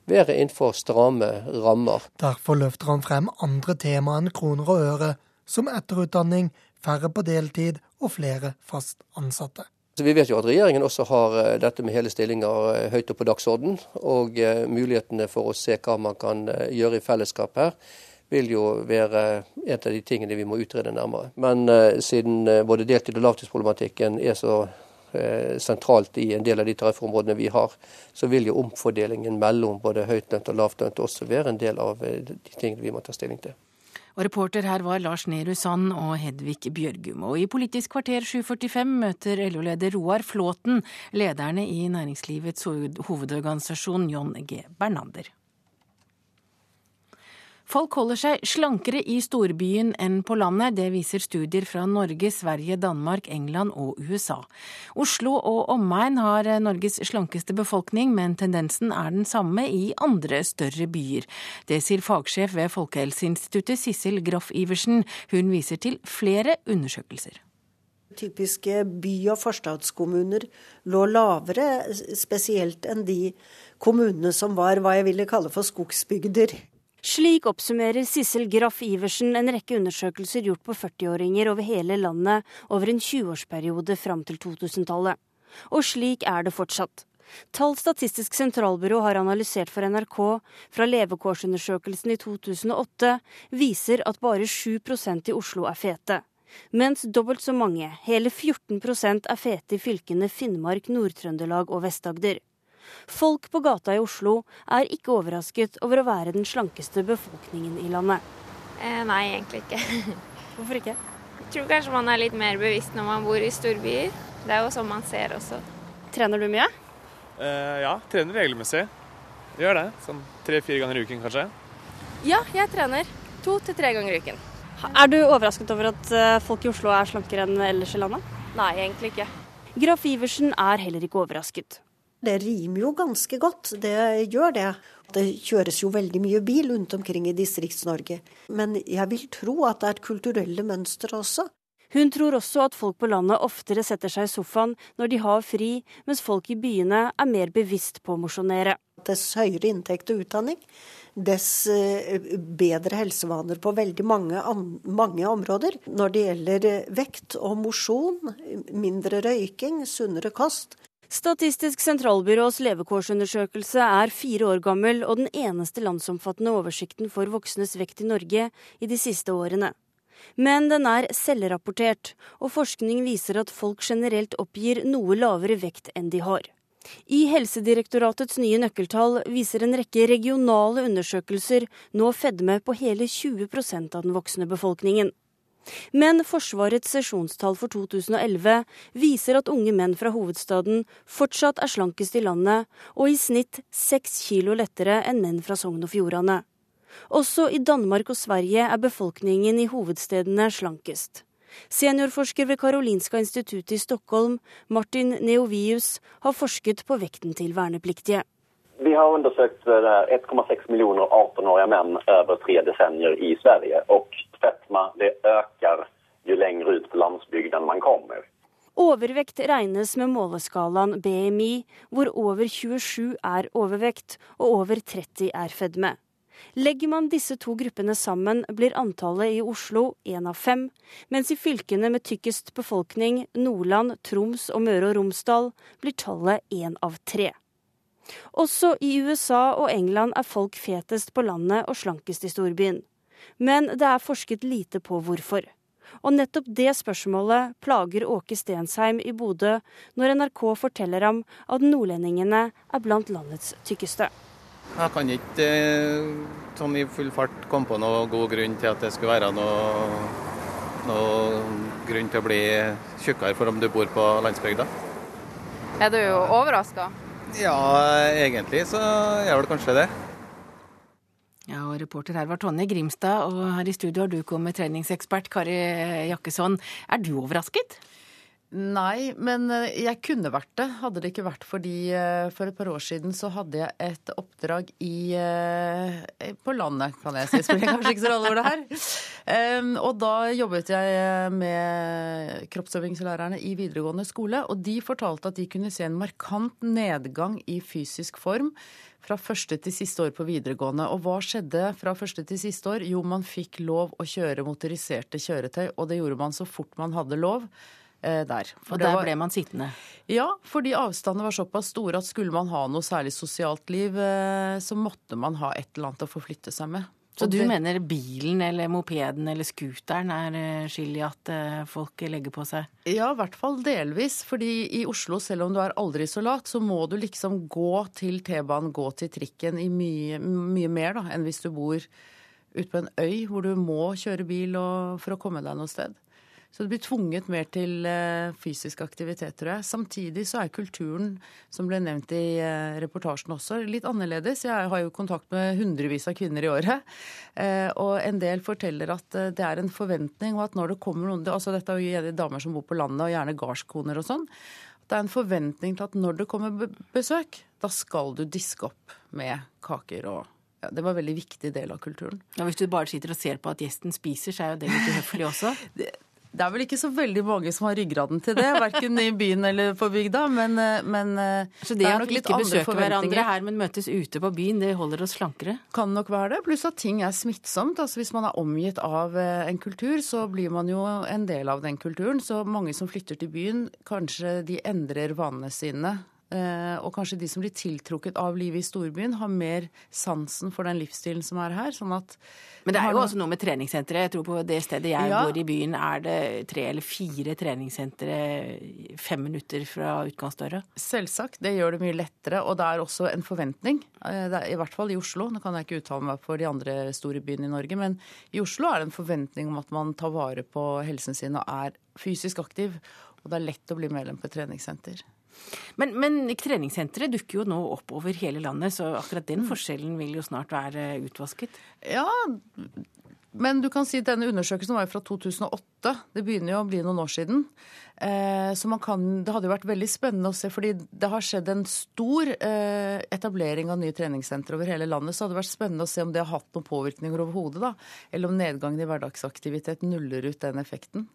være innenfor stramme rammer. Derfor løfter han frem andre tema enn kroner og øre, som etterutdanning, færre på deltid og flere fast ansatte. Vi vet jo at regjeringen også har eh, dette med hele stillinger eh, høyt opp på dagsorden. Og eh, mulighetene for å se hva man kan gjøre i fellesskap her, vil jo være en av de tingene vi må utrede nærmere. Men siden både deltid- og lavtidsproblematikken er så sentralt i en del av de tariffområdene vi har, så vil jo omfordelingen mellom både høytlønt og lavtlønt også være en del av eh, de tingene vi må ta stilling til. Og reporter her var Lars Nehru Sand og Hedvig Bjørgum. Og i Politisk kvarter 745 møter LO-leder Roar Flåten lederne i næringslivets hovedorganisasjon John G. Bernander. Folk holder seg slankere i storbyen enn på landet. Det viser studier fra Norge, Sverige, Danmark, England og USA. Oslo og omegn har Norges slankeste befolkning, men tendensen er den samme i andre større byer. Det sier fagsjef ved Folkehelseinstituttet Sissel Graff Iversen. Hun viser til flere undersøkelser. Typiske by- og forstadskommuner lå lavere, spesielt enn de kommunene som var hva jeg ville kalle for skogsbygder. Slik oppsummerer Sissel Graff Iversen en rekke undersøkelser gjort på 40-åringer over hele landet over en 20-årsperiode fram til 2000-tallet. Og slik er det fortsatt. Tall Statistisk sentralbyrå har analysert for NRK fra levekårsundersøkelsen i 2008 viser at bare 7% i Oslo er fete. Mens dobbelt så mange, hele 14% er fete i fylkene Finnmark, Nord-Trøndelag og Vest-Agder. Folk på gata i Oslo er ikke overrasket over å være den slankeste befolkningen i landet. Eh, nei, egentlig ikke. (laughs) Hvorfor ikke? Jeg tror kanskje man er litt mer bevisst når man bor i storbyer. Det er jo sånn man ser også. Trener du mye? Eh, ja, trener regelmessig. Gjør det. Sånn tre-fire ganger i uken kanskje. Ja, jeg trener. To til tre ganger i uken. Er du overrasket over at eh, folk i Oslo er slankere enn ellers i landet? Nei, egentlig ikke. Graf Iversen er heller ikke overrasket. Det rimer jo ganske godt, det gjør det. Det kjøres jo veldig mye bil rundt omkring i Distrikts-Norge. Men jeg vil tro at det er kulturelle mønster også. Hun tror også at folk på landet oftere setter seg i sofaen når de har fri, mens folk i byene er mer bevisst på å mosjonere. Dess høyere inntekt og utdanning, dess eh, bedre helsevaner på veldig mange, mange områder. Når det gjelder eh, vekt og mosjon, mindre røyking, sunnere kost, Statistisk sentralbyrås levekårsundersøkelse er fire år gammel og den eneste landsomfattende oversikten for voksnes vekt i Norge i de siste årene. Men den er selvrapportert, og forskning viser at folk generelt oppgir noe lavere vekt enn de har. I Helsedirektoratets nye nøkkeltall viser en rekke regionale undersøkelser nå fedme på hele 20% av den voksne befolkningen. Men Forsvarets sesjonstall for 2011 viser at unge menn fra hovedstaden fortsatt er slankest i landet, og i snitt seks kilo lettere enn menn fra Sogn og Fjordane. Også i Danmark og Sverige er befolkningen i hovedstedene slankest. Seniorforsker ved Karolinska instituttet i Stockholm, Martin Neovius, har forsket på vekten til vernepliktige. Vi har undersøkt 1,6 millioner 18-årige menn over tre desember i Sverige. Og fetma det øker jo lenger ut på landsbygden man kommer. Overvekt regnes med måleskalaen BMI, hvor over 27 er overvekt og over 30 er fedme. Legger man disse to gruppene sammen, blir antallet i Oslo én av fem, mens i fylkene med tykkest befolkning, Nordland, Troms og Møre og Romsdal, blir tallet én av tre. Også i USA og England er folk fetest på landet og slankest i storbyen. Men det er forsket lite på hvorfor. Og nettopp det spørsmålet plager Åke Stensheim i Bodø når NRK forteller ham at nordlendingene er blant landets tykkeste. Jeg kan ikke sånn i full fart komme på noe god grunn til at det skulle være noe, noe grunn til å bli tjukkere for om du bor på landsbygda. Er du overraska? Ja, egentlig så er vel kanskje det. Ja, og Reporter her var Tonje Grimstad, og her i studio har du kommet treningsekspert Kari Jakkesson. Er du overrasket? Nei, men eh, jeg kunne vært det. Hadde det ikke vært fordi eh, for et par år siden så hadde jeg et oppdrag i, eh, på landet, kan jeg si. Spiller kanskje ikke så rolle hvor det er. Og da jobbet jeg med kroppsøvingslærerne i videregående skole, og de fortalte at de kunne se en markant nedgang i fysisk form fra første til siste år på videregående. Og hva skjedde fra første til siste år? Jo, man fikk lov å kjøre motoriserte kjøretøy, og det gjorde man så fort man hadde lov. Eh, der. For og der var, ble man sittende? Ja, fordi avstandene var såpass store at skulle man ha noe særlig sosialt liv, eh, så måtte man ha et eller annet å forflytte seg med. Så du mener bilen eller mopeden eller scooteren er eh, skyld i at folk legger på seg? Ja, i hvert fall delvis. Fordi i Oslo, selv om du er aldri så lat, så må du liksom gå til T-banen, gå til trikken i mye, mye mer da, enn hvis du bor ute på en øy hvor du må kjøre bil for å komme deg noe sted. Så det blir tvunget mer til eh, fysisk aktivitet, tror jeg. Samtidig så er kulturen, som ble nevnt i eh, reportasjen også, litt annerledes. Jeg har jo kontakt med hundrevis av kvinner i året. Eh, og en del forteller at det er en forventning, og at når det kommer noen altså Dette er jo gjerne damer som bor på landet, og gjerne gardskoner og sånn. Det er en forventning til at når det kommer besøk, da skal du diske opp med kaker og ja, det var en veldig viktig del av kulturen. Ja, Hvis du bare sitter og ser på at gjesten spiser, så er jo det litt uhøflig også? (laughs) det, er vel ikke så veldig mange som har ryggraden til det, verken i byen eller på bygda. Men, eh, men eh, så det, det at vi ikke besøker hverandre her, men møtes ute på byen, det holder oss slankere? Kan nok være det. Pluss at ting er smittsomt. Altså Hvis man er omgitt av eh, en kultur, så blir man jo en del av den kulturen. Så mange som flytter til byen, kanskje de endrer vanene sine og kanskje de som blir tiltrukket av livet i storbyen, har mer sansen for den livsstilen som er her. sånn at Men det er jo også noe med treningssentre. Jeg tror på det stedet jeg ja. bor i byen, er det tre eller fire treningssentre fem minutter fra utgangsdøra. Selvsagt. Det gjør det mye lettere. Og det er også en forventning. Eh, I hvert fall i Oslo. Nå kan jeg ikke uttale meg for de andre store byene i Norge, men i Oslo er det en forventning om at man tar vare på helsen sin og er fysisk aktiv. Og det er lett å bli medlem på et treningssenter. Men, men treningssentre dukker jo nå opp over hele landet, så akkurat den forskjellen vil jo snart være utvasket? Ja, men du kan si at denne undersøkelsen var jo fra 2008. Det begynner jo å bli noen år siden. Eh, så kan, det hadde jo vært veldig spennende å se, fordi det har skjedd en stor eh, etablering av nye treningssentre over hele landet. Så hadde det vært spennende å se om det har hatt noen påvirkninger overhodet. Eller om nedgangen i hverdagsaktivitet nuller ut den effekten.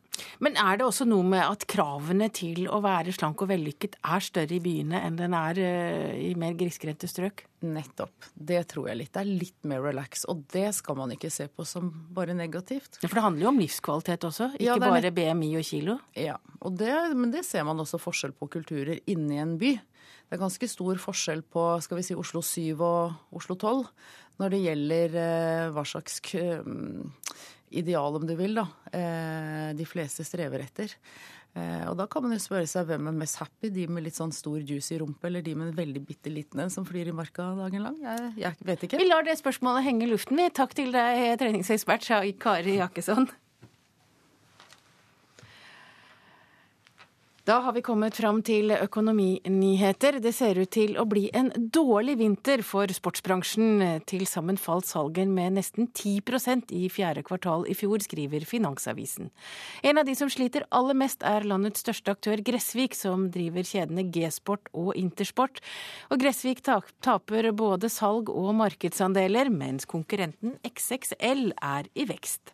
Men er det også noe med at kravene til å være slank og vellykket er større i byene enn den er eh, i mer grisgrendte strøk? Nettopp. Det tror jeg litt. Det er litt mer relax. Og det skal man ikke se på som bare negativt. Ja, For det handler jo om livskvalitet også, ikke ja, bare BMI og kilo? Ja, og det, men det ser man også forskjell på kulturer inni en by. Det er ganske stor forskjell på skal vi si, Oslo 7 og Oslo 12 når det gjelder eh, hva slags ideal, om du vil, da, eh, de fleste strever etter. Eh, og da kan man jo spørre seg hvem er mest happy, de med litt sånn stor juicy rumpe eller de med en veldig bitte liten en som flyr i marka dagen lang? Jeg, jeg, vet ikke. Vi lar det spørsmålet henge i luften, vi. Takk til deg, treningsekspert Kari Jakkesson. Da har vi kommet fram til økonominyheter. Det ser ut til å bli en dårlig vinter for sportsbransjen. Til sammen falt salget med nesten 10% i fjerde kvartal i fjor, skriver Finansavisen. En av de som sliter aller mest er landets største aktør Gressvik, som driver kjedene G-sport og Intersport. Og Gressvik taper både salg og markedsandeler, mens konkurrenten XXL er i vekst.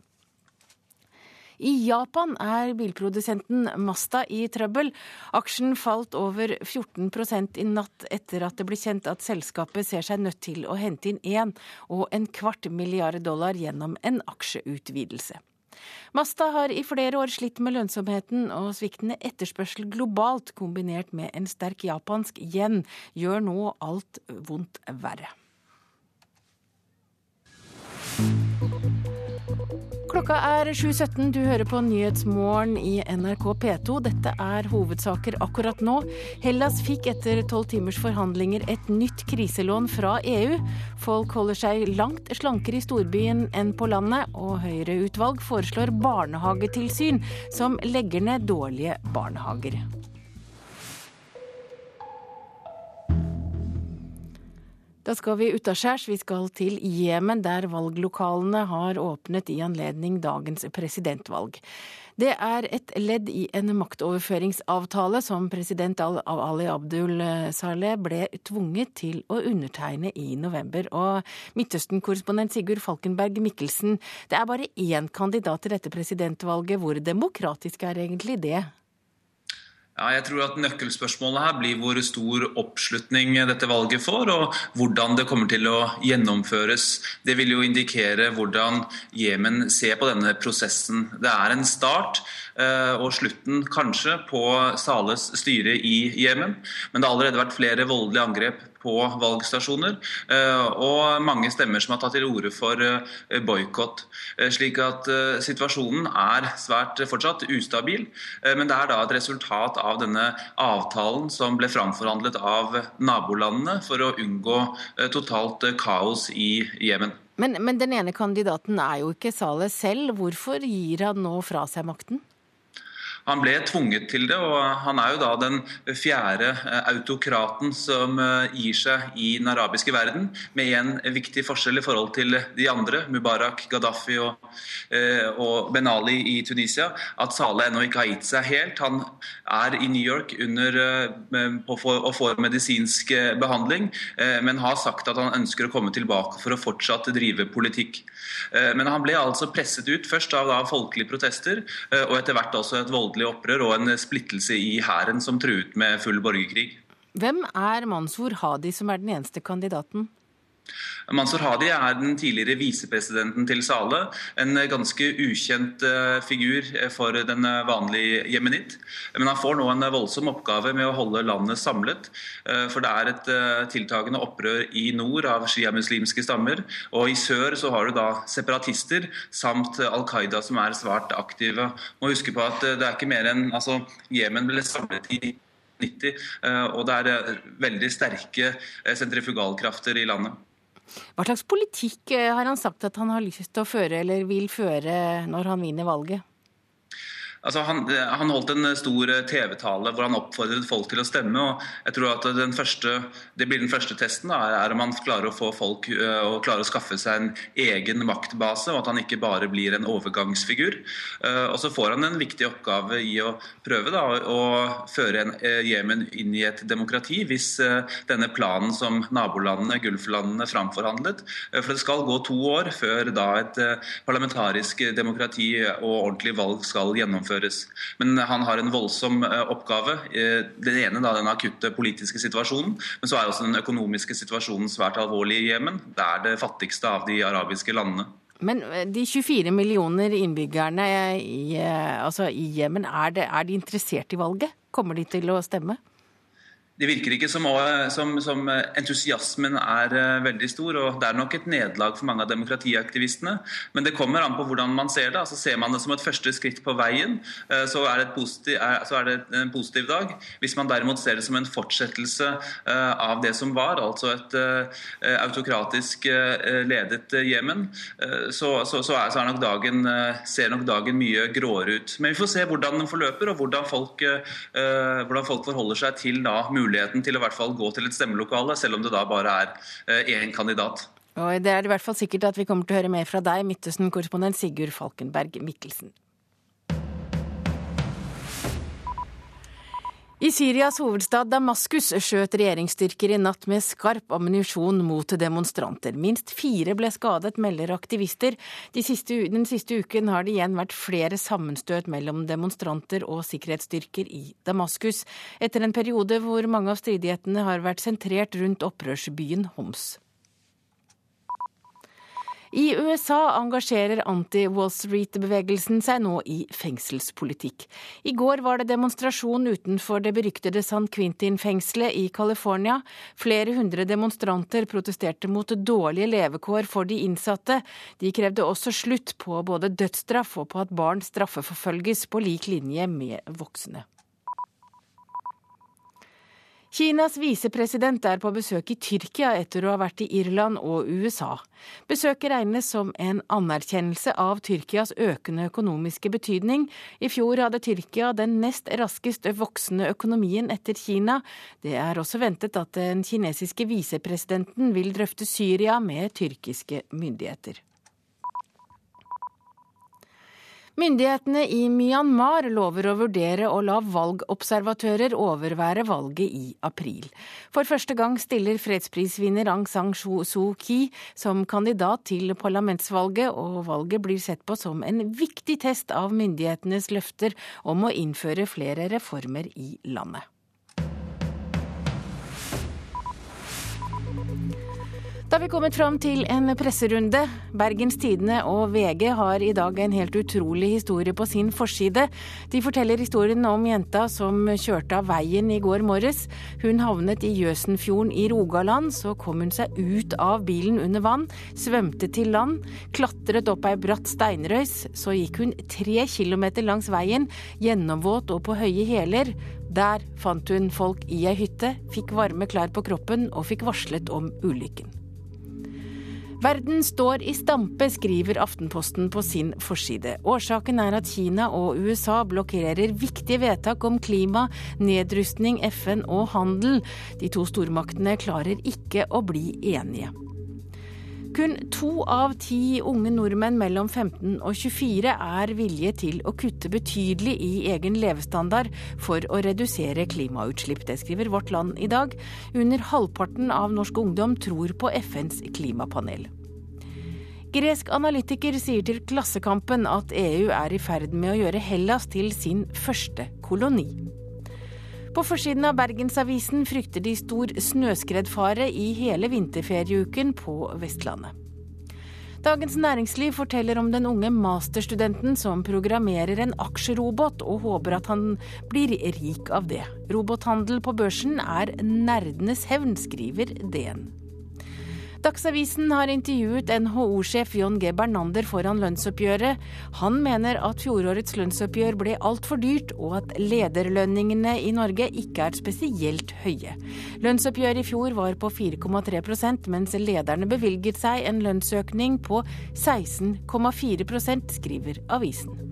I Japan er bilprodusenten Masta i trøbbel. Aksjen falt over 14 i natt etter at det ble kjent at selskapet ser seg nødt til å hente inn én og en kvart milliard dollar gjennom en aksjeutvidelse. Masta har i flere år slitt med lønnsomheten, og sviktende etterspørsel globalt kombinert med en sterk japansk yen gjør nå alt vondt verre. Klokka er 7.17. Du hører på Nyhetsmorgen i NRK P2. Dette er hovedsaker akkurat nå. Hellas fikk etter tolv timers forhandlinger et nytt kriselån fra EU. Folk holder seg langt slankere i storbyen enn på landet, og Høyre-utvalg foreslår barnehagetilsyn som legger ned dårlige barnehager. Da skal vi utaskjærs. Vi skal til Jemen, der valglokalene har åpnet i anledning dagens presidentvalg. Det er et ledd i en maktoverføringsavtale som president Ali Abdul Saleh ble tvunget til å undertegne i november. Og Midtøsten-korrespondent Sigurd Falkenberg Mikkelsen, det er bare én kandidat til dette presidentvalget. Hvor demokratisk er egentlig det? Ja, jeg tror at Nøkkelspørsmålet her blir hvor stor oppslutning dette valget får, og hvordan det kommer til å gjennomføres. Det vil jo indikere hvordan Jemen ser på denne prosessen. Det er en start eh, og slutten kanskje på Sales styre i Jemen, men det har allerede vært flere voldelige angrep på valgstasjoner, eh, og mange stemmer som har tatt til orde for eh, boikott. Eh, slik at situasjonen er svært fortsatt ustabil, men det er da et resultat av denne avtalen som ble framforhandlet av nabolandene for å unngå totalt kaos i Jemen. Men, men den ene kandidaten er jo ikke Saleh selv. Hvorfor gir han nå fra seg makten? Han ble tvunget til det, og han er jo da den fjerde autokraten som gir seg i den arabiske verden, med en viktig forskjell i forhold til de andre, Mubarak, Gaddafi og, og Ben Ali i Tunisia, at Saleh ennå ikke har gitt seg helt. Han er i New York under, og får medisinsk behandling, men har sagt at han ønsker å komme tilbake for å fortsatt drive politikk. Men han ble altså presset ut, først av da folkelige protester, og etter hvert også et voldelig opprør og en splittelse i hæren som truet med full borgerkrig. Hvem er Mansour Hadi, som er den eneste kandidaten? Mansour Hadi er den tidligere visepresidenten til Sale. En ganske ukjent eh, figur for den vanlige jemenitt. Men han får nå en voldsom oppgave med å holde landet samlet. Eh, for det er et eh, tiltagende opprør i nord av sjiamuslimske stammer. Og i sør så har du da separatister samt Al Qaida som er svært aktive. Må huske på at det er ikke mer enn altså, Jemen ble samlet i 90, og det er veldig sterke sentrifugalkrafter i landet. Hva slags politikk eh, har han sagt at han har lyst til å føre eller vil føre når han vinner valget? Altså, han, han, holdt en stor eh, TV-tale hvor han oppfordret folk til å stemme. og jeg tror at første, Det blir den første testen, da, er om han klarer å få folk og klarer å skaffe seg en egen maktbase, og at han ikke bare blir en overgangsfigur. Uh, og Så får han en viktig oppgave i å prøve da, å føre Jemen inn i et demokrati, hvis denne planen som nabolandene, Gulflandene, framforhandlet. for det skal gå to år før da et parlamentarisk demokrati og ordentlig valg skal gjennomføres gjennomføres. Men han har en voldsom eh, oppgave. Den det ene da den akutte politiske situasjonen, men så er også den økonomiske situasjonen svært alvorlig i Jemen. Det er det fattigste av de arabiske landene. Men eh, de 24 millioner innbyggerne i, altså er, er de interessert i valget? Kommer de til å stemme? Det virker ikke som, som, som, entusiasmen er uh, veldig stor. og Det er nok et nederlag for mange av demokratiaktivistene. Men det kommer an på hvordan man ser det. altså Ser man det som et første skritt på veien, uh, så, er positiv, er, så, er det en positiv dag. Hvis man derimot ser det som en fortsettelse av det som var, altså et autokratisk ledet Jemen, så, så, så, er, nok dagen, ser nok dagen mye gråere ut. Men vi får se hvordan den forløper, og hvordan folk, hvordan folk forholder seg til da muligheten muligheten til å i hvert fall gå til et stemmelokale, selv om det da bare er én eh, kandidat. Og Det er i hvert fall sikkert at vi kommer til å høre mer fra deg, Midtøsten-korrespondent Sigurd Falkenberg Mikkelsen. I Syrias hovedstad Damaskus skjøt regjeringsstyrker i natt med skarp ammunisjon mot demonstranter. Minst fire ble skadet, melder aktivister. De siste, den siste uken har det igjen vært flere sammenstøt mellom demonstranter og sikkerhetsstyrker i Damaskus, etter en periode hvor mange av stridighetene har vært sentrert rundt opprørsbyen Homs. I USA engasjerer anti-Wall Street-bevegelsen seg nå i fengselspolitikk. I går var det demonstrasjon utenfor det beryktede San Quintin-fengselet i California. Flere hundre demonstranter protesterte mot dårlige levekår for de innsatte. De krevde også slutt på både dødsstraff og på at barn straffeforfølges på lik linje med voksne. Kinas visepresident er på besøk i Tyrkia etter å ha vært i Irland og USA. Besøket regnes som en anerkjennelse av Tyrkias økende økonomiske betydning. I fjor hadde Tyrkia den nest raskest voksende økonomien etter Kina. Det er også ventet at den kinesiske visepresidenten vil drøfte Syria med tyrkiske myndigheter. Myndighetene i Myanmar lover å vurdere å la valgobservatører overvære valget i april. For første gang stiller fredsprisvinner Aung San Suu Kyi som kandidat til parlamentsvalget, og valget blir sett på som en viktig test av myndighetenes løfter om å innføre flere reformer i landet. Da har vi kommet fram til en presserunde. Bergens Tidende og VG har i dag en helt utrolig historie på sin forside. De forteller historien om jenta som kjørte av veien i går morges. Hun havnet i Jøsenfjorden i Rogaland. Så kom hun seg ut av bilen under vann, svømte til land, klatret opp ei bratt steinrøys. Så gikk hun tre kilometer langs veien, gjennomvåt og på høye hæler. Der fant hun folk i ei hytte, fikk varme klær på kroppen og fikk varslet om ulykken. Verden står i stampe, skriver Aftenposten på sin forside. Årsaken er at Kina og USA blokkerer viktige vedtak om klima, nedrustning, FN og handel. De to stormaktene klarer ikke å bli enige. Kun to av ti unge nordmenn mellom 15 og 24 er villige til å kutte betydelig i egen levestandard for å redusere klimautslipp. Det skriver Vårt Land i dag. Under halvparten av norsk ungdom tror på FNs klimapanel. Gresk analytiker sier til Klassekampen at EU er i ferd med å gjøre Hellas til sin første koloni. På forsiden av Bergensavisen frykter de stor snøskredfare i hele vinterferieuken på Vestlandet. Dagens Næringsliv forteller om den unge masterstudenten som programmerer en aksjerobot, og håper at han blir rik av det. Robothandel på børsen er nerdenes hevn, skriver DN. Dagsavisen har intervjuet NHO-sjef John G. Bernander foran lønnsoppgjøret. Han mener at fjorårets lønnsoppgjør ble altfor dyrt, og at lederlønningene i Norge ikke er spesielt høye. Lønnsoppgjøret i fjor var på 4,3 mens lederne bevilget seg en lønnsøkning på 16,4% skriver avisen.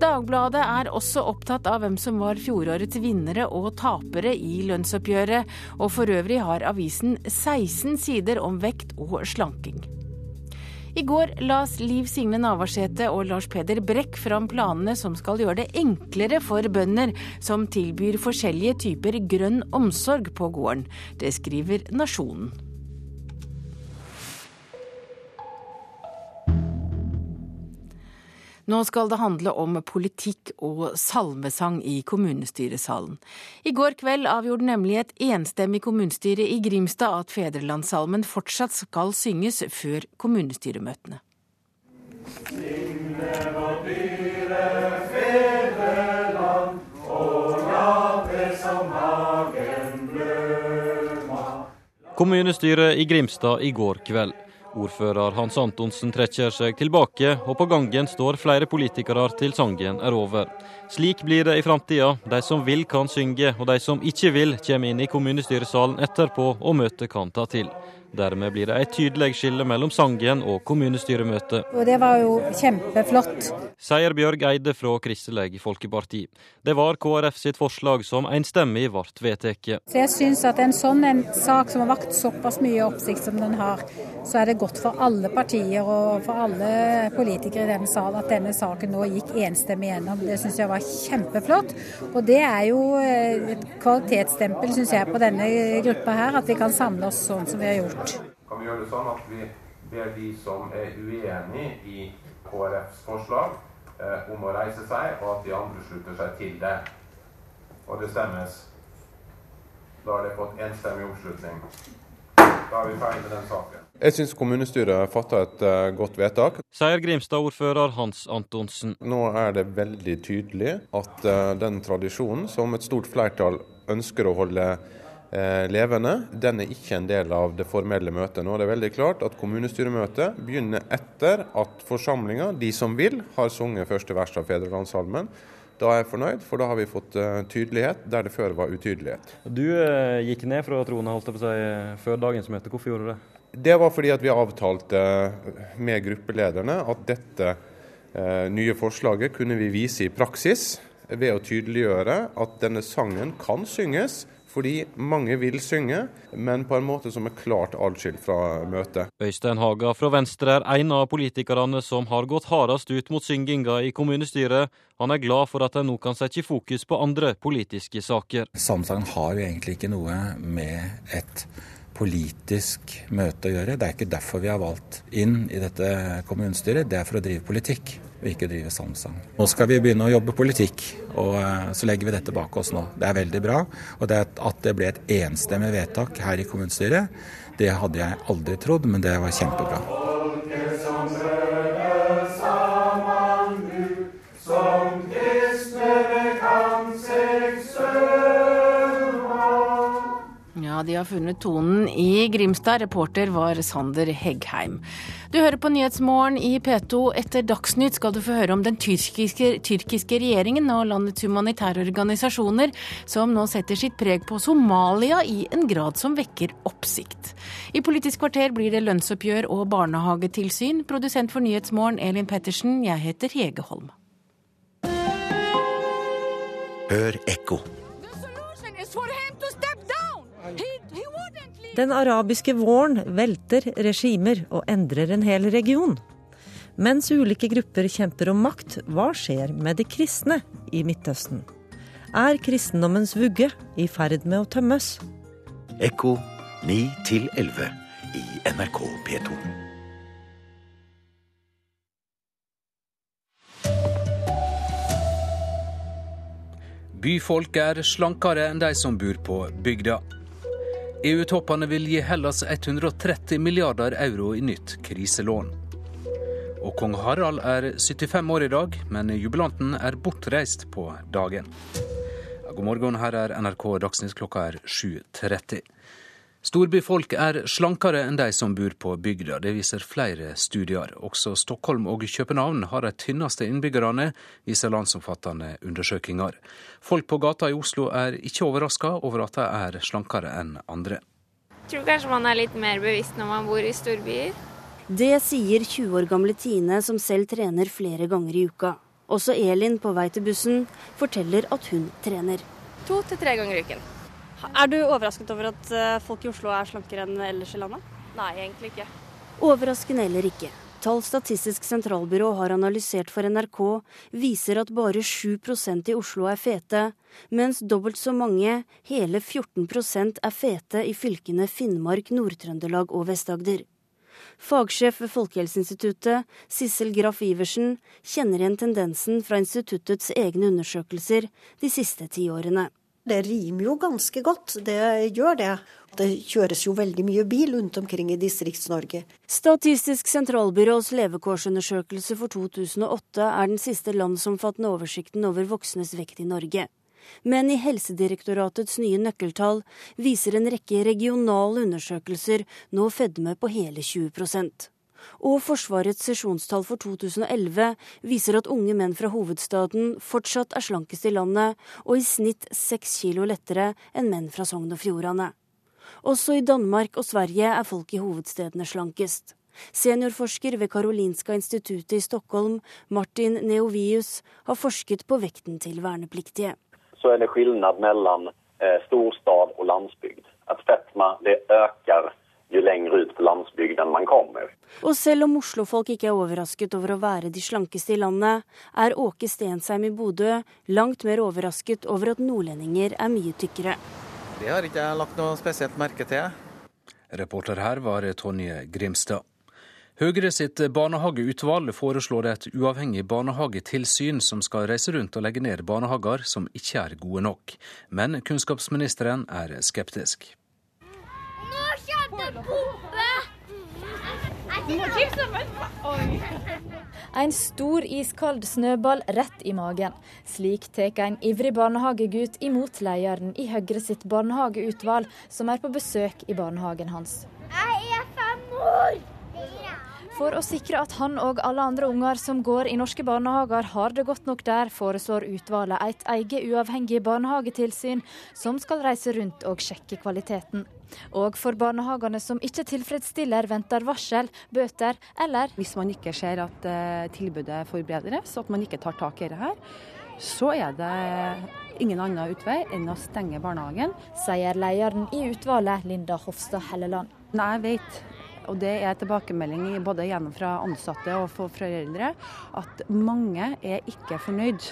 Dagbladet er også opptatt av hvem som var fjorårets vinnere og tapere i lønnsoppgjøret, og for øvrig har avisen 16 sider om vekt og slanking. I går las Liv Signe Navarsete og Lars Peder Brekk fram planene som skal gjøre det enklere for bønder som tilbyr forskjellige typer grønn omsorg på gården. Det skriver Nasjonen. Nå skal det handle om politikk og salmesang i kommunestyresalen. I går kveld avgjorde nemlig et enstemmig kommunestyre i Grimstad at fedrelandssalmen fortsatt skal synges før kommunestyremøtene. Kommunestyret i Grimstad i går kveld. Ordfører Hans Antonsen trekker seg tilbake, og på gangen står flere politikere til sangen er over. Slik blir det i framtida. De som vil kan synge, og de som ikke vil kommer inn i kommunestyresalen etterpå og møtet kan ta til. Dermed blir det et tydelig skille mellom sangen og kommunestyremøtet. Og Det var jo kjempeflott. Sier Bjørg Eide fra Kristelig Folkeparti. Det var KrF sitt forslag som enstemmig ble vedtatt. Så jeg syns at en sånn en sak som har vakt såpass mye oppsikt som den har, så er det godt for alle partier og for alle politikere i denne sal at denne saken nå gikk enstemmig gjennom. Det syns jeg var kjempeflott. Og det er jo et kvalitetsstempel, syns jeg, på denne gruppa her, at vi kan samle oss sånn som vi har gjort gjort. Kan vi gjøre det sånn at vi ber de som er uenig i KrFs forslag, eh, om å reise seg, og at de andre slutter seg til det. Og det stemmes. Da har det fått enstemmig oppslutning. Da er vi ferdig med den saken. Jeg syns kommunestyret fatta et uh, godt vedtak. Sier Grimstad-ordfører Hans Antonsen. Nå er det veldig tydelig at uh, den tradisjonen som et stort flertall ønsker å holde levende. Den er ikke en del av det formelle møtet. Nå er det veldig klart at kommunestyremøtet begynner etter at forsamlinga, de som vil, har sunget første vers av Fedrelandssalmen. Da er jeg fornøyd, for da har vi fått uh, tydelighet der det før var utydelighet. Du uh, gikk ned fra tronen holdt jeg på seg, før dagens møte. Hvorfor gjorde du det? Det var fordi at vi avtalte med gruppelederne at dette nye forslaget kunne vi vise i praksis ved å tydeliggjøre at denne sangen kan synges fordi mange vil synge, men på en måte som er klart atskilt fra møtet. Øystein Haga fra Venstre er en av politikerne som har gått hardest ut mot synginga i kommunestyret. Han er glad for at de nå kan sette fokus på andre politiske saker. Samsangen har jo egentlig ikke noe med et politisk møte å gjøre. Det er ikke derfor vi har valgt inn i dette kommunestyret, det er for å drive politikk og ikke drive samsang. Nå skal vi begynne å jobbe politikk, og eh, så legger vi dette bak oss nå. Det er veldig bra. Og det at det ble et enstemmig vedtak her i kommunestyret, det hadde jeg aldri trodd, men det var kjempebra. De har funnet tonen i Grimstad. Reporter var Sander Heggheim. Du hører på Nyhetsmorgen i P2. Etter Dagsnytt skal du få høre om den tyrkiske, tyrkiske regjeringen og landets humanitære organisasjoner, som nå setter sitt preg på Somalia i en grad som vekker oppsikt. I Politisk kvarter blir det lønnsoppgjør og barnehagetilsyn. Produsent for Nyhetsmorgen Elin Pettersen, jeg heter Hege Holm. Hør ekko. Den arabiske våren velter regimer og endrer en hel region. Mens ulike grupper kjemper om makt, hva skjer med de kristne i Midtøsten? Er kristendommens vugge i ferd med å tømmes? Ekko 9 11 i NRK P2. Byfolk er slankere enn de som bor på bygda. EU-toppene vil gi Hellas 130 milliarder euro i nytt kriselån. Og kong Harald er 75 år i dag, men jubilanten er bortreist på dagen. God morgen, her er NRK Dagsnytt klokka er 7.30. Storbyfolk er slankere enn de som bor på bygda. Det viser flere studier. Også Stockholm og København har de tynneste innbyggerne, viser landsomfattende undersøkelser. Folk på gata i Oslo er ikke overraska over at de er slankere enn andre. Jeg tror kanskje man er litt mer bevisst når man bor i storbyer. Det sier 20 år gamle Tine, som selv trener flere ganger i uka. Også Elin på vei til bussen forteller at hun trener. To til tre ganger i uken. Er du overrasket over at eh, folk i Oslo er slankere enn ellers i landet? Nei, egentlig ikke. Overraskende eller ikke. Tall Statistisk sentralbyrå har analysert for NRK, viser at bare 7% i Oslo er fete, mens dobbelt så mange, hele 14% er fete i fylkene Finnmark, Nord-Trøndelag og Vest-Agder. Fagsjef ved Folkehelseinstituttet, Sissel Graff Iversen, kjenner igjen tendensen fra instituttets egne undersøkelser de siste ti årene. Det rimer jo ganske godt, det gjør det. Det kjøres jo veldig mye bil rundt omkring i Distrikts-Norge. Statistisk sentralbyrås levekårsundersøkelse for 2008 er den siste landsomfattende oversikten over voksnes vekt i Norge. Men i Helsedirektoratets nye nøkkeltall viser en rekke regionale undersøkelser nå fedme på hele 20 og Forsvarets sesjonstall for 2011 viser at unge menn fra hovedstaden fortsatt er slankest i landet, og i snitt seks kilo lettere enn menn fra Sogn og Fjordane. Også i Danmark og Sverige er folk i hovedstedene slankest. Seniorforsker ved Karolinska instituttet i Stockholm, Martin Neovius, har forsket på vekten til vernepliktige. Så er det forskjell mellom eh, storstad og landsbygd. At fetma det øker jo lenger ut på landsbygden man kommer. Og selv om oslofolk ikke er overrasket over å være de slankeste i landet, er Åke Stensheim i Bodø langt mer overrasket over at nordlendinger er mye tykkere. Det har ikke jeg lagt noe spesielt merke til. Reporter her var Tonje Grimstad. Høyre sitt barnehageutvalg foreslår et uavhengig barnehagetilsyn som skal reise rundt og legge ned barnehager som ikke er gode nok. Men kunnskapsministeren er skeptisk. En stor iskald snøball rett i magen. Slik tar en ivrig barnehagegutt imot lederen i Høyre sitt barnehageutvalg, som er på besøk i barnehagen hans. Jeg er fem år! For å sikre at han og alle andre unger som går i norske barnehager har det godt nok der, foreslår utvalget et eget uavhengig barnehagetilsyn som skal reise rundt og sjekke kvaliteten. Og for barnehagene som ikke tilfredsstiller, venter varsel, bøter eller Hvis man ikke ser at uh, tilbudet forbedres, at man ikke tar tak i det her, så er det ingen annen utvei enn å stenge barnehagen. Sier lederen i utvalget, Linda Hofstad Helleland. Nei, jeg vet og det er tilbakemelding både gjennom fra ansatte og fra foreldre, at mange er ikke fornøyd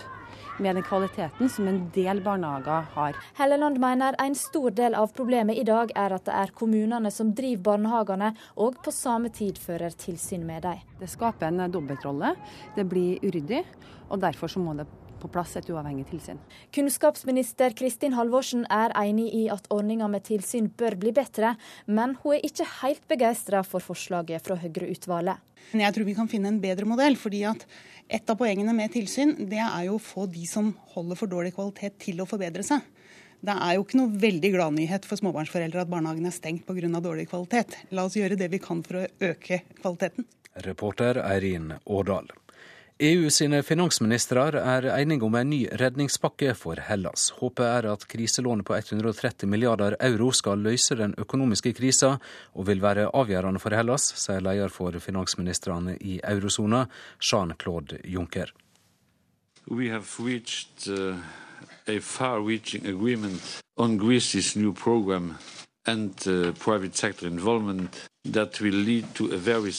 med den kvaliteten som en del barnehager har. Helleland mener en stor del av problemet i dag er at det er kommunene som driver barnehagene, og på samme tid fører tilsyn med dem. Det skaper en dobbeltrolle, det blir uryddig, og derfor så må det på plass et uavhengig tilsyn. Kunnskapsminister Kristin Halvorsen er enig i at ordninga med tilsyn bør bli bedre, men hun er ikke helt begeistra for forslaget fra Høyre-utvalget. Jeg tror vi kan finne en bedre modell. fordi at Et av poengene med tilsyn det er jo å få de som holder for dårlig kvalitet til å forbedre seg. Det er jo ikke noe veldig gladnyhet for småbarnsforeldre at barnehagen er stengt pga. dårlig kvalitet. La oss gjøre det vi kan for å øke kvaliteten. Reporter Eirin Årdal. EU sine finansministre er enige om en ny redningspakke for Hellas. Håpet er at kriselånet på 130 milliarder euro skal løse den økonomiske krisa, og vil være avgjørende for Hellas, sier leder for finansministrene i eurosona, Jean-Claude Juncker. We have reached uh, a far-reaching agreement on Greece's program and uh, private sector involvement that will lead to a very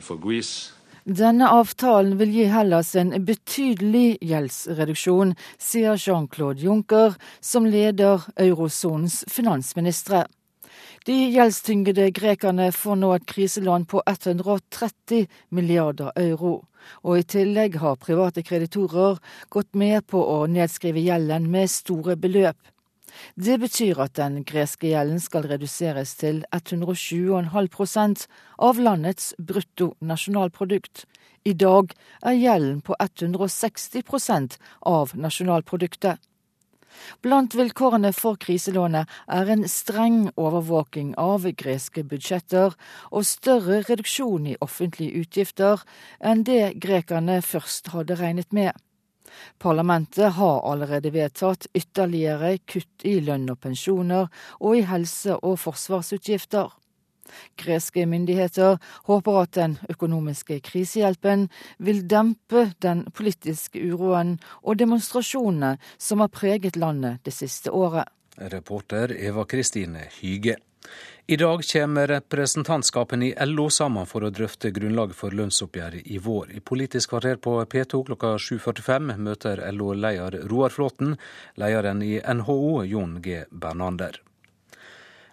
for Greece denne avtalen vil gi Hellas en betydelig gjeldsreduksjon, sier Jean-Claude Juncker, som leder eurosonens finansministre. De gjeldstyngede grekerne får nå et kriselån på 130 milliarder euro. Og i tillegg har private kreditorer gått med på å nedskrive gjelden med store beløp. Det betyr at den greske gjelden skal reduseres til 120,5% av landets bruttonasjonalprodukt. I dag er gjelden på 160% av nasjonalproduktet. Blant vilkårene for kriselånet er en streng overvåking av greske budsjetter og større reduksjon i offentlige utgifter enn det grekerne først hadde regnet med. Parlamentet har allerede vedtatt ytterligere kutt i lønn og pensjoner og i helse- og forsvarsutgifter. Greske myndigheter håper at den økonomiske krisehjelpen vil dempe den politiske uroen og demonstrasjonene som har preget landet det siste året. Reporter Eva Kristine Hyge. I dag kommer representantskapene i LO sammen for å drøfte grunnlaget for lønnsoppgjøret i vår. I Politisk kvarter på P2 klokka 7.45 møter LO-leder Roar Flåten lederen i NHO, Jon G. Bernander.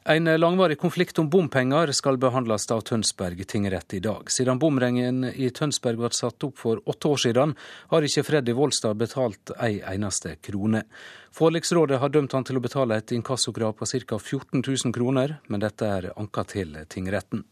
En langvarig konflikt om bompenger skal behandles av Tønsberg tingrett i dag. Siden bomringen i Tønsberg ble satt opp for åtte år siden, har ikke Freddy Volstad betalt ei eneste krone. Forliksrådet har dømt han til å betale et inkassokrav på ca. 14 000 kroner, men dette er anka til tingretten.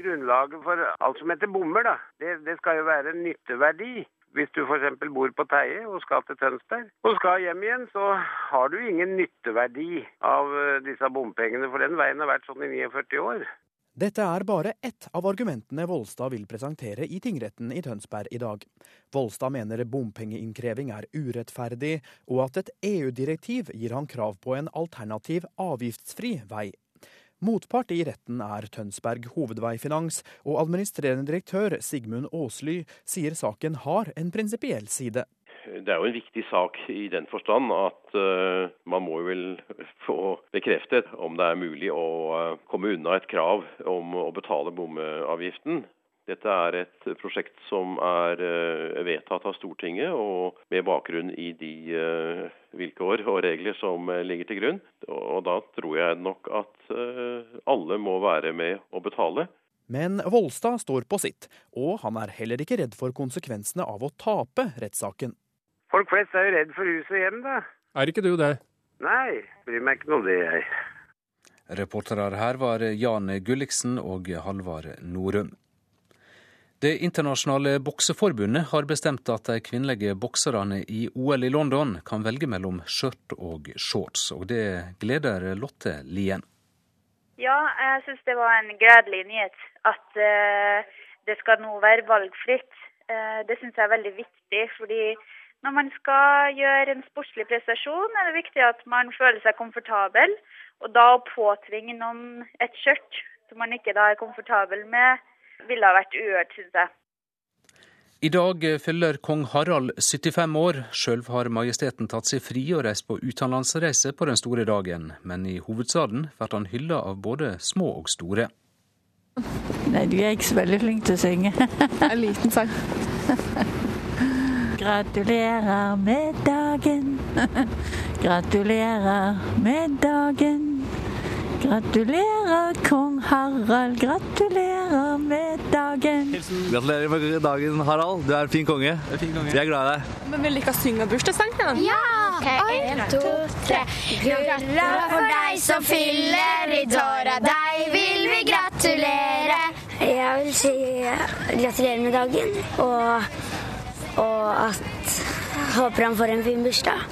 Grunnlaget for alt som heter bommer, da, det, det skal jo være nytteverdi. Hvis du f.eks. bor på Teie og skal til Tønsberg og skal hjem igjen, så har du ingen nytteverdi av eh, disse bompengene, for den veien har vært sånn i 49 år. Dette er bare ett av argumentene Volstad vil presentere i tingretten i Tønsberg i dag. Volstad mener bompengeinnkreving er urettferdig, og at et EU-direktiv gir han krav på en alternativ avgiftsfri vei Motpart i retten er Tønsberg Hovedveifinans, og administrerende direktør Sigmund Aasly sier saken har en prinsipiell side. Det er jo en viktig sak i den forstand at uh, man må vel få bekreftet om det er mulig å uh, komme unna et krav om å betale bomavgiften. Dette er et prosjekt som er uh, vedtatt av Stortinget, og med bakgrunn i de vilkår og regler som eh, ligger til grunn. Og da tror jeg nok at eh, alle må være med å betale. Men Volstad står på sitt, og han er heller ikke redd for konsekvensene av å tape rettssaken. Folk flest er jo redd for hus og hjem, da. Er ikke du det? Nei, bryr meg ikke noe om det, jeg. Reportere her var Jan Gulliksen og Halvard Norum. Det internasjonale bokseforbundet har bestemt at de kvinnelige bokserne i OL i London kan velge mellom skjørt og shorts, og det gleder Lotte Lien. Ja, jeg syns det var en gledelig nyhet at uh, det skal nå være valgfritt. Uh, det syns jeg er veldig viktig, fordi når man skal gjøre en sportslig prestasjon, er det viktig at man føler seg komfortabel. Og da å påtvinge noen et skjørt som man ikke da er komfortabel med, ville ha vært uhørt, syns jeg. I dag fyller kong Harald 75 år. Sjøl har majesteten tatt seg fri og reist på utenlandsreise på den store dagen, men i hovedstaden blir han hylla av både små og store. Nei, du er ikke så veldig flink til å synge. (laughs) en liten sang. (laughs) Gratulerer med dagen. (laughs) Gratulerer med dagen. Gratulerer, kong Harald. Gratulerer med dagen. Gratulerer med dagen, Harald. Du er en fin konge. Er fin konge. Vi er glad i deg. Men Vil dere synge bursdagssangen? Ja! Okay, en, to, tre. Gratulerer for deg som fyller i dåra. Deg vil vi gratulere. Jeg vil si gratulerer med dagen, og, og at håper han får en fin bursdag.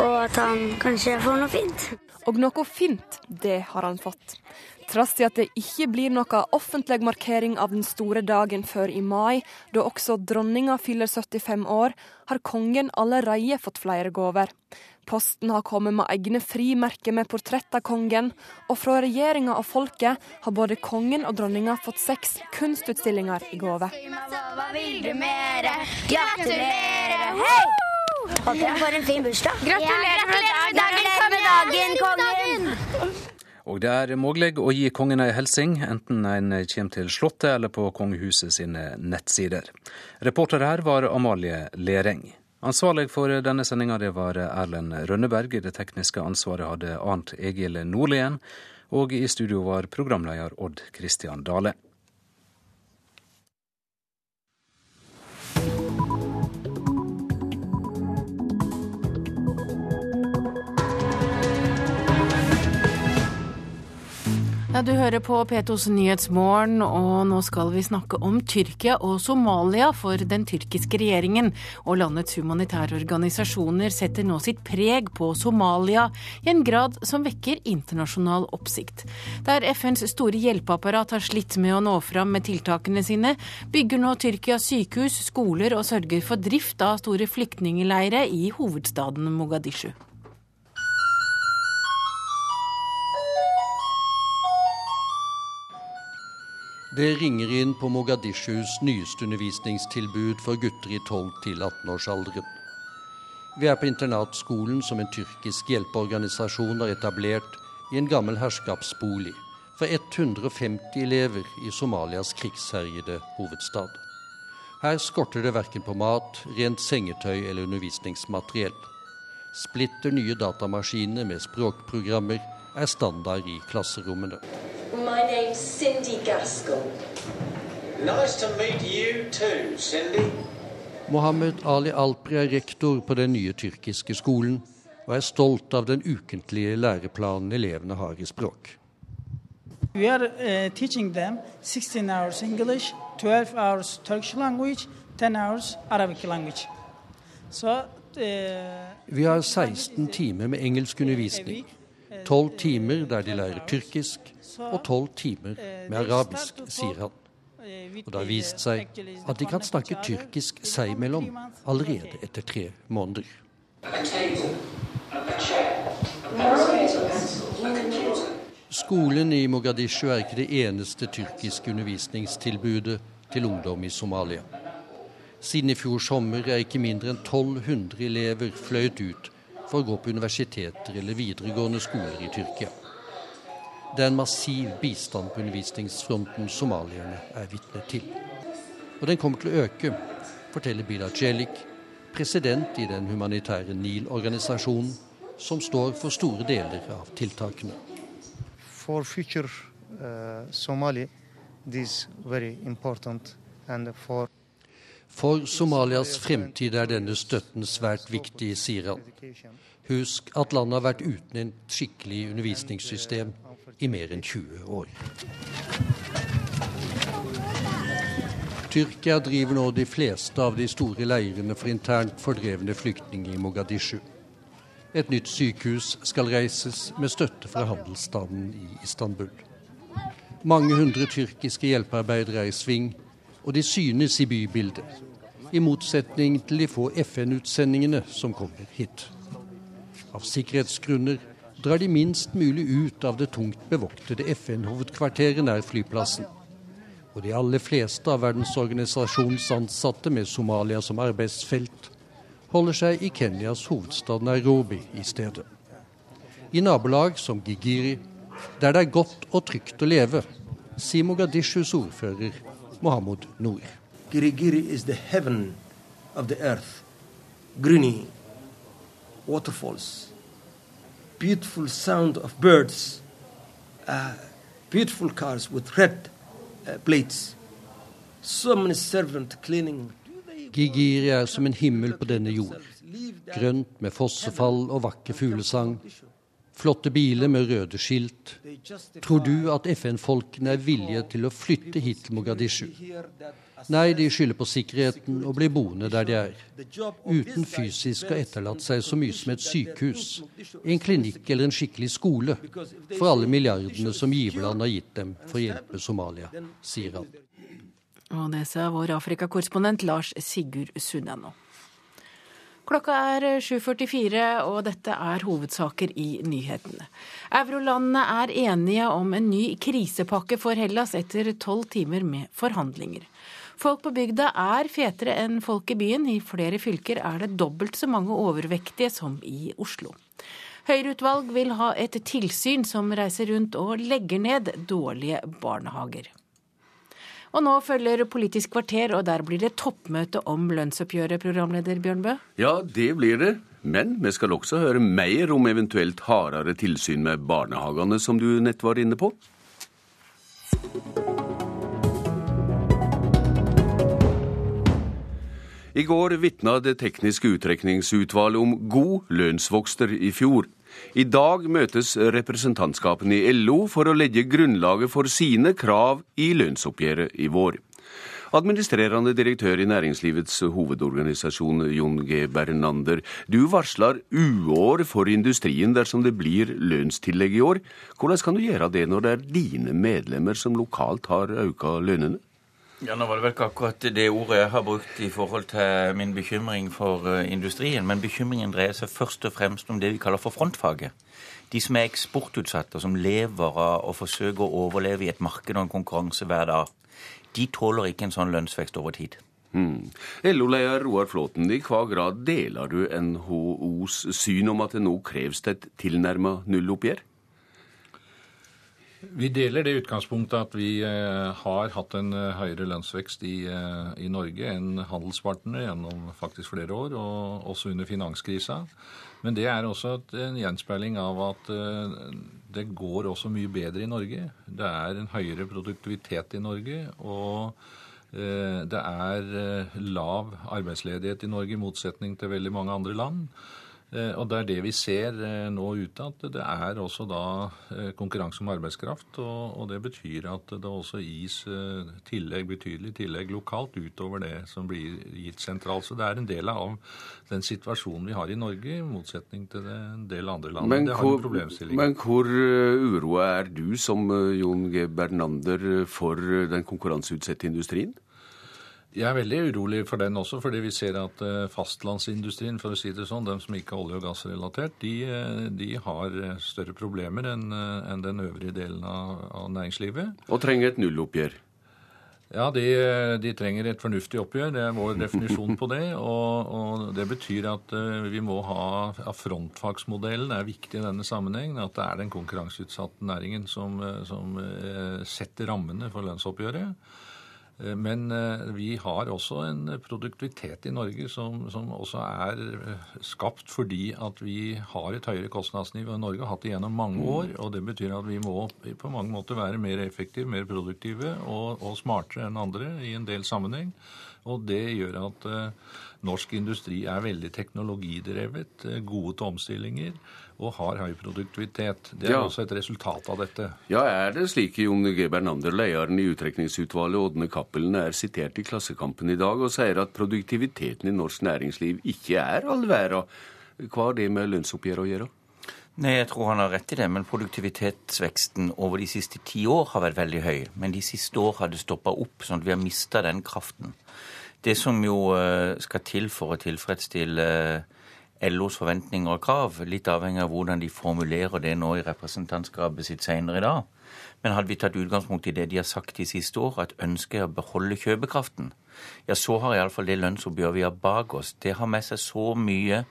og at han kanskje får noe fint. Og noe fint, det har han fått. Trass i at det ikke blir noe offentlig markering av den store dagen før i mai, da også dronninga fyller 75 år, har kongen allerede fått flere gaver. Posten har kommet med egne frimerker med portrett av kongen, og fra regjeringa og folket har både kongen og dronninga fått seks kunstutstillinger i gave. Hva vil du mere? Gratulerer! Hei! Håper jeg får en fin bursdag. Gratulerer med dagen, Gratulerer med dagen, kongen! Og det er mulig å gi kongen ei hilsing, enten en kommer til Slottet eller på kongehuset sine nettsider. Reporter her var Amalie Lereng. Ansvarlig for denne sendinga var Erlend Rønneberg. Det tekniske ansvaret hadde Arnt Egil Nordlien. Og i studio var programleder Odd Christian Dale. Ja, Du hører på P2s Nyhetsmorgen, og nå skal vi snakke om Tyrkia og Somalia. For den tyrkiske regjeringen og landets humanitære organisasjoner setter nå sitt preg på Somalia i en grad som vekker internasjonal oppsikt. Der FNs store hjelpeapparat har slitt med å nå fram med tiltakene sine, bygger nå Tyrkia sykehus, skoler og sørger for drift av store flyktningleirer i hovedstaden Mogadishu. Det ringer inn på Mogadishus nyeste undervisningstilbud for gutter i 12 til 18-årsalderen. Vi er på internatskolen som en tyrkisk hjelpeorganisasjon har etablert i en gammel herskapsbolig for 150 elever i Somalias krigsherjede hovedstad. Her skorter det verken på mat, rent sengetøy eller undervisningsmateriell. Splitter nye datamaskiner med språkprogrammer er standard i klasserommene. My name's Cindy Gaskell. Nice to meet you too, Cindy. Mohammed Ali Alpri er rektor på den nye tyrkiske skolen, og er stolt av den ukentlige læreplanen elevene har i språk. We are uh, teaching them 16 hours English, 12 hours Turkish language, 10 hours Arabic language. So, uh, Vi har 16 timer med engelsk 12 timer der de lærer tyrkisk, og 12 timer med arabisk, sier han. Og det har vist seg at de kan snakke tyrkisk seg imellom allerede etter tre måneder. Skolen i Mogadishu er ikke det eneste tyrkiske undervisningstilbudet til ungdom i Somalia. Siden i fjor sommer er ikke mindre enn 1200 elever fløyet ut for å gå på universiteter eller videregående skoler i Tyrkia. Det er en massiv bistand på undervisningsfronten somalierne er vitne til. Og den kommer til å øke, forteller Bilal Celik, president i den humanitære NIL-organisasjonen, som står for store deler av tiltakene. For future uh, Somali, this very important, for For Somalias fremtid er denne støtten svært viktig, sier han. Husk at landet har vært uten et skikkelig undervisningssystem i mer enn 20 år. Tyrkia driver nå de fleste av de store leirene for internt fordrevne flyktninger i Mogadishu. Et nytt sykehus skal reises med støtte fra handelsstanden i Istanbul. Mange hundre tyrkiske hjelpearbeidere er i sving, og de synes i bybildet. I motsetning til de få FN-utsendingene som kommer hit. Av sikkerhetsgrunner drar de minst mulig ut av det tungt bevoktede FN-hovedkvarteret nær flyplassen. Og de aller fleste av verdensorganisasjonens ansatte med Somalia som arbeidsfelt holder seg i Kenyas hovedstad Nairobi i stedet. I nabolag som Gigiri, der det er godt og trygt å leve, sier Mogadishus ordfører Mohammed Noor. Girigiri is the heaven of the earth. Greeny, waterfalls, beautiful sound of birds, uh, beautiful cars with red uh, plates, so many servants cleaning. Gigiri er som en himmel på denne jord. Grønt med fossefall og vakker fuglesang. Flotte biler med røde skilt. Tror du at FN-folkene er villige til å flytte hit til Mogadishu? Nei, de skylder på sikkerheten og blir boende der de er. Uten fysisk å etterlate seg så mye som et sykehus, en klinikk eller en skikkelig skole for alle milliardene som giverland har gitt dem for å hjelpe Somalia, sier han. Og det sa vår Afrikakorrespondent Lars Sigurd Sunde. Klokka er 7.44, og dette er hovedsaker i nyhetene. Eurolandene er enige om en ny krisepakke for Hellas etter tolv timer med forhandlinger. Folk på bygda er fetere enn folk i byen. I flere fylker er det dobbelt så mange overvektige som i Oslo. Høyre-utvalg vil ha et tilsyn som reiser rundt og legger ned dårlige barnehager. Og nå følger Politisk kvarter, og der blir det toppmøte om lønnsoppgjøret, programleder Bjørn Bø? Ja, det blir det. Men vi skal også høre mer om eventuelt hardere tilsyn med barnehagene, som du nett var inne på. I går vitna Det tekniske utrekningsutvalget om god lønnsvokster i fjor. I dag møtes representantskapene i LO for å legge grunnlaget for sine krav i lønnsoppgjøret i vår. Administrerende direktør i Næringslivets hovedorganisasjon, Jon G. Bernander. Du varsler uår for industrien dersom det blir lønnstillegg i år. Hvordan kan du gjøre det når det er dine medlemmer som lokalt har økt lønnene? Ja, Nå var det vel ikke akkurat det ordet jeg har brukt i forhold til min bekymring for eh, industrien. Men bekymringen dreier seg først og fremst om det vi kaller for frontfaget. De som er eksportutsatte, som lever av å forsøke å overleve i et marked og en konkurranse hver dag, de tåler ikke en sånn lønnsvekst over tid. Hmm. LO-leder Roar Flåten, i hva grad deler du NHOs syn om at det nå kreves et tilnærma nulloppgjør? Vi deler det utgangspunktet at vi eh, har hatt en eh, høyere lønnsvekst i, eh, i Norge enn handelspartnere gjennom faktisk flere år, og også under finanskrisa. Men det er også en gjenspeiling av at det går også mye bedre i Norge. Det er en høyere produktivitet i Norge. og det er lav arbeidsledighet i Norge, i motsetning til veldig mange andre land. Eh, og Det er det vi ser eh, nå ute, at det er også da eh, konkurranse om arbeidskraft. Og, det betyr at det også gis tillegg, betydelig tillegg lokalt utover det som blir gitt sentralt. Så det er en del av den situasjonen vi har i Norge, i motsetning til en del andre land. Men, hvor, men hvor uroa er du som Jon G. Bernander for den konkurranseutsatte industrien? Jeg er veldig urolig for den også, fordi vi ser at eh, fastlandsindustrien, for å si det sånn, de som ikke er olje- og gassrelatert, de, eh, de, har eh, større problemer enn en den øvrige delen av, av, næringslivet. Og trenger et nulloppgjør? Ja, de, de, trenger et fornuftig oppgjør. Det er vår definisjon på det. Og, og det betyr at vi må ha at Frontfagsmodellen er viktig i denne sammenheng. At det er den konkurranseutsatte næringen som, som setter rammene for lønnsoppgjøret. Eh, men eh, vi har også en produktivitet i Norge som, som, også er eh, skapt fordi at vi har et høyere kostnadsnivå enn Norge, har hatt det gjennom mange år. Mm. og Det betyr at vi må på mange måter være mer effektive, mer produktive og, og smartere enn andre i en del sammenheng. Og det gjør at norsk industri er veldig teknologidrevet, gode til omstillinger og har høy produktivitet. Det er ja. også et resultat av dette. Ja, er det slik Jon G. Bernander, lederen i uttrekningsutvalget, Ådne Cappelen, er sitert i Klassekampen i dag og sier at produktiviteten i norsk næringsliv ikke er all verda. Hva har det med lønnsoppgjøret å gjøre? Nei, Jeg tror han har rett i det, men produktivitetsveksten over de siste ti år har vært veldig høy. Men de siste år har det stoppa opp, sånn at vi har mista den kraften. Det som jo eh, skal til for å tilfredsstille LOs forventninger og krav, litt avhengig av hvordan de formulerer det nå i representantskapet sitt senere i dag. Men hadde vi tatt utgangspunkt i det de har sagt de siste år, at ønsket er å beholde kjøpekraften, ja, så har iallfall det lønnsoppgjøret vi har bak oss, det har med seg så mye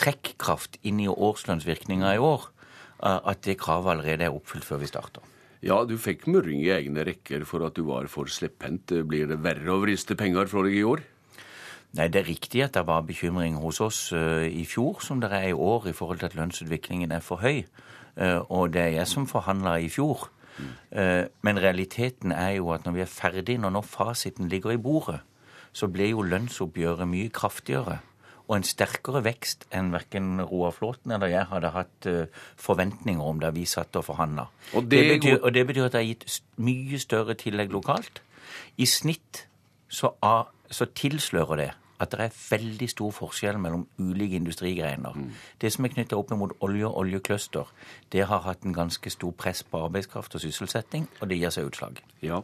trekkraft inn i årslønnsvirkninga i år at det kravet allerede er oppfylt før vi starter. Ja, du fikk murring i egne rekker for at du var for slepphendt. Blir det verre å vriste penger fra deg i år? Nei, Det er riktig at det var bekymring hos oss uh, i fjor, som det er i år, i forhold til at lønnsutviklingen er for høy. Uh, og det er jeg som forhandla i fjor. Uh, men realiteten er jo at når vi er ferdig, når nå fasiten ligger i bordet, så ble jo lønnsoppgjøret mye kraftigere. og en sterkere vekst enn verken Roar Flåten eller jeg hadde hatt forventninger om da vi satt og forhandla. Og, det betyr, og det betyr at det har gitt mye større tillegg lokalt. I snitt så, så tilslører det at det er veldig stor forskjell mellom ulike industrigreiner. Mm. Det som er knytta opp mot olje og oljecluster, det har hatt en ganske stor press på arbeidskraft og sysselsetting, og det gir seg utslag. Ja,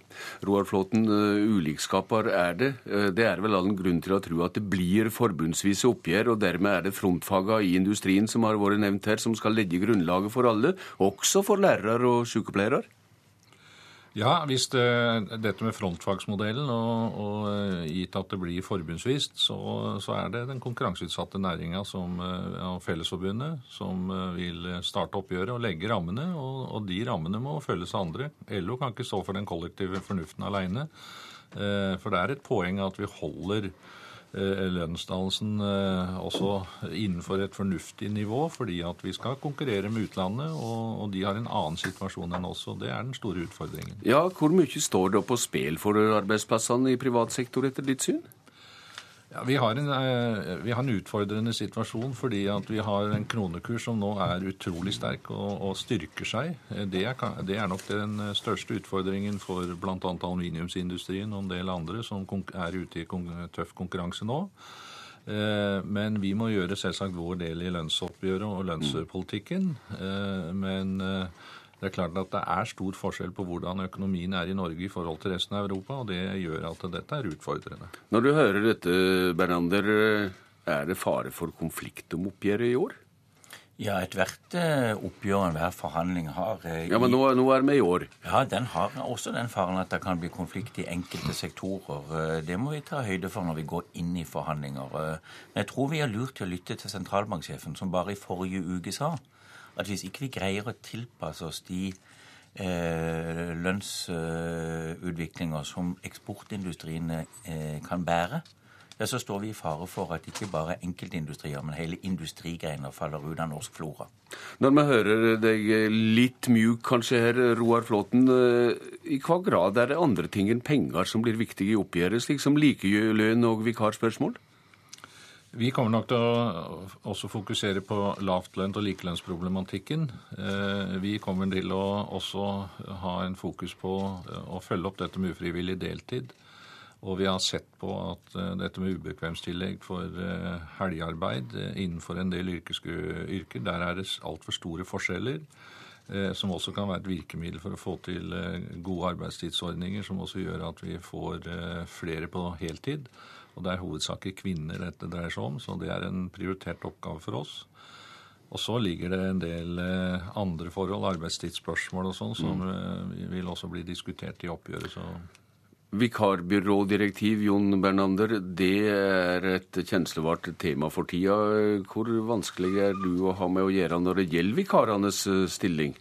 Roar Flåten, uh, ulikskaper er det. Uh, det er vel all grunn til å tro at det blir forbundsvise oppgjør, og dermed er det frontfaga i industrien som har vært nevnt her, som skal legge grunnlaget for alle, også for lærere og sykepleiere? Ja, hvis det, dette med frontfagsmodellen, og, og, eh, gitt at det blir forbundsvist, så, så er det den konkurranseutsatte næringa eh, og Fellesforbundet som eh, vil starte oppgjøret og legge rammene. Og, og, de rammene må følges av andre. LO kan ikke stå for den kollektive fornuften aleine. For det er et poeng at vi holder Eh, lønnsdannelsen eh, også innenfor et fornuftig nivå, fordi at vi skal konkurrere med utlandet, og de har en annen situasjon enn oss. og Det er den store utfordringen. Ja, Hvor mye står det på spill for arbeidsplassene i privat sektor etter ditt syn? Ja, vi har, en, eh, vi har, en, utfordrende situasjon fordi vi har en kronekurs som nå er utrolig sterk og, og styrker seg. Eh, det er, det er, nok den eh, største utfordringen for bl.a. aluminiumsindustrien og en del andre som er ute i tøff konkurranse nå. Men vi må gjøre selvsagt vår del i lønnsoppgjøret og lønnspolitikken. Men det er klart at det er stor forskjell på hvordan økonomien er i Norge i forhold til resten av Europa, og det gjør at dette er utfordrende. Når du hører dette, Bernander, er det fare for konflikt om oppgjøret i år? Ja, ethvert eh, oppgjør, enhver forhandling har eh, Ja, Men nå, nå, er vi i år? Ja, den har også den faren at det kan bli konflikt i enkelte sektorer. Eh, det må vi ta høyde for når vi går inn i forhandlinger. Men jeg tror vi har lurt til å lytte til sentralbanksjefen, som bare i forrige uke sa at hvis ikke vi greier å tilpasse oss de eh, lønnsutviklinger som eksportindustriene eh, kan bære, ja, så står vi i fare for at ikke bare enkeltindustrier, men hele industrigreiner faller ut av norsk flora. Når vi hører deg litt mjuk kanskje her, Roar Flåten, eh, i hva grad er det andre ting enn penger som blir viktige i oppgjøret, slik som likelønn og vikarspørsmål? Vi kommer nok til å også fokusere på lavtlønt- og likelønnsproblematikken. Eh, vi kommer til å også ha en fokus på eh, å følge opp dette med ufrivillig deltid. Og vi har sett på at eh, dette med ubekvemstillegg for helgearbeid innenfor en del yrker, der er det altfor store forskjeller. Som også kan være et virkemiddel for å få til gode arbeidstidsordninger, som også gjør at vi får flere på heltid. Og det er hovedsakelig kvinner dette dreier seg om, så det er en prioritert oppgave for oss. Og så ligger det en del eh, andre forhold, arbeidstidsspørsmål og sånn, som mm. Eh, vil også bli diskutert i oppgjøret. så... Vikarbyrådirektiv, Jon Bernander, det er et kjenslevart tema for tida. Hvor vanskelig er du å ha med å gjøre når det gjelder vikarenes eh, stilling?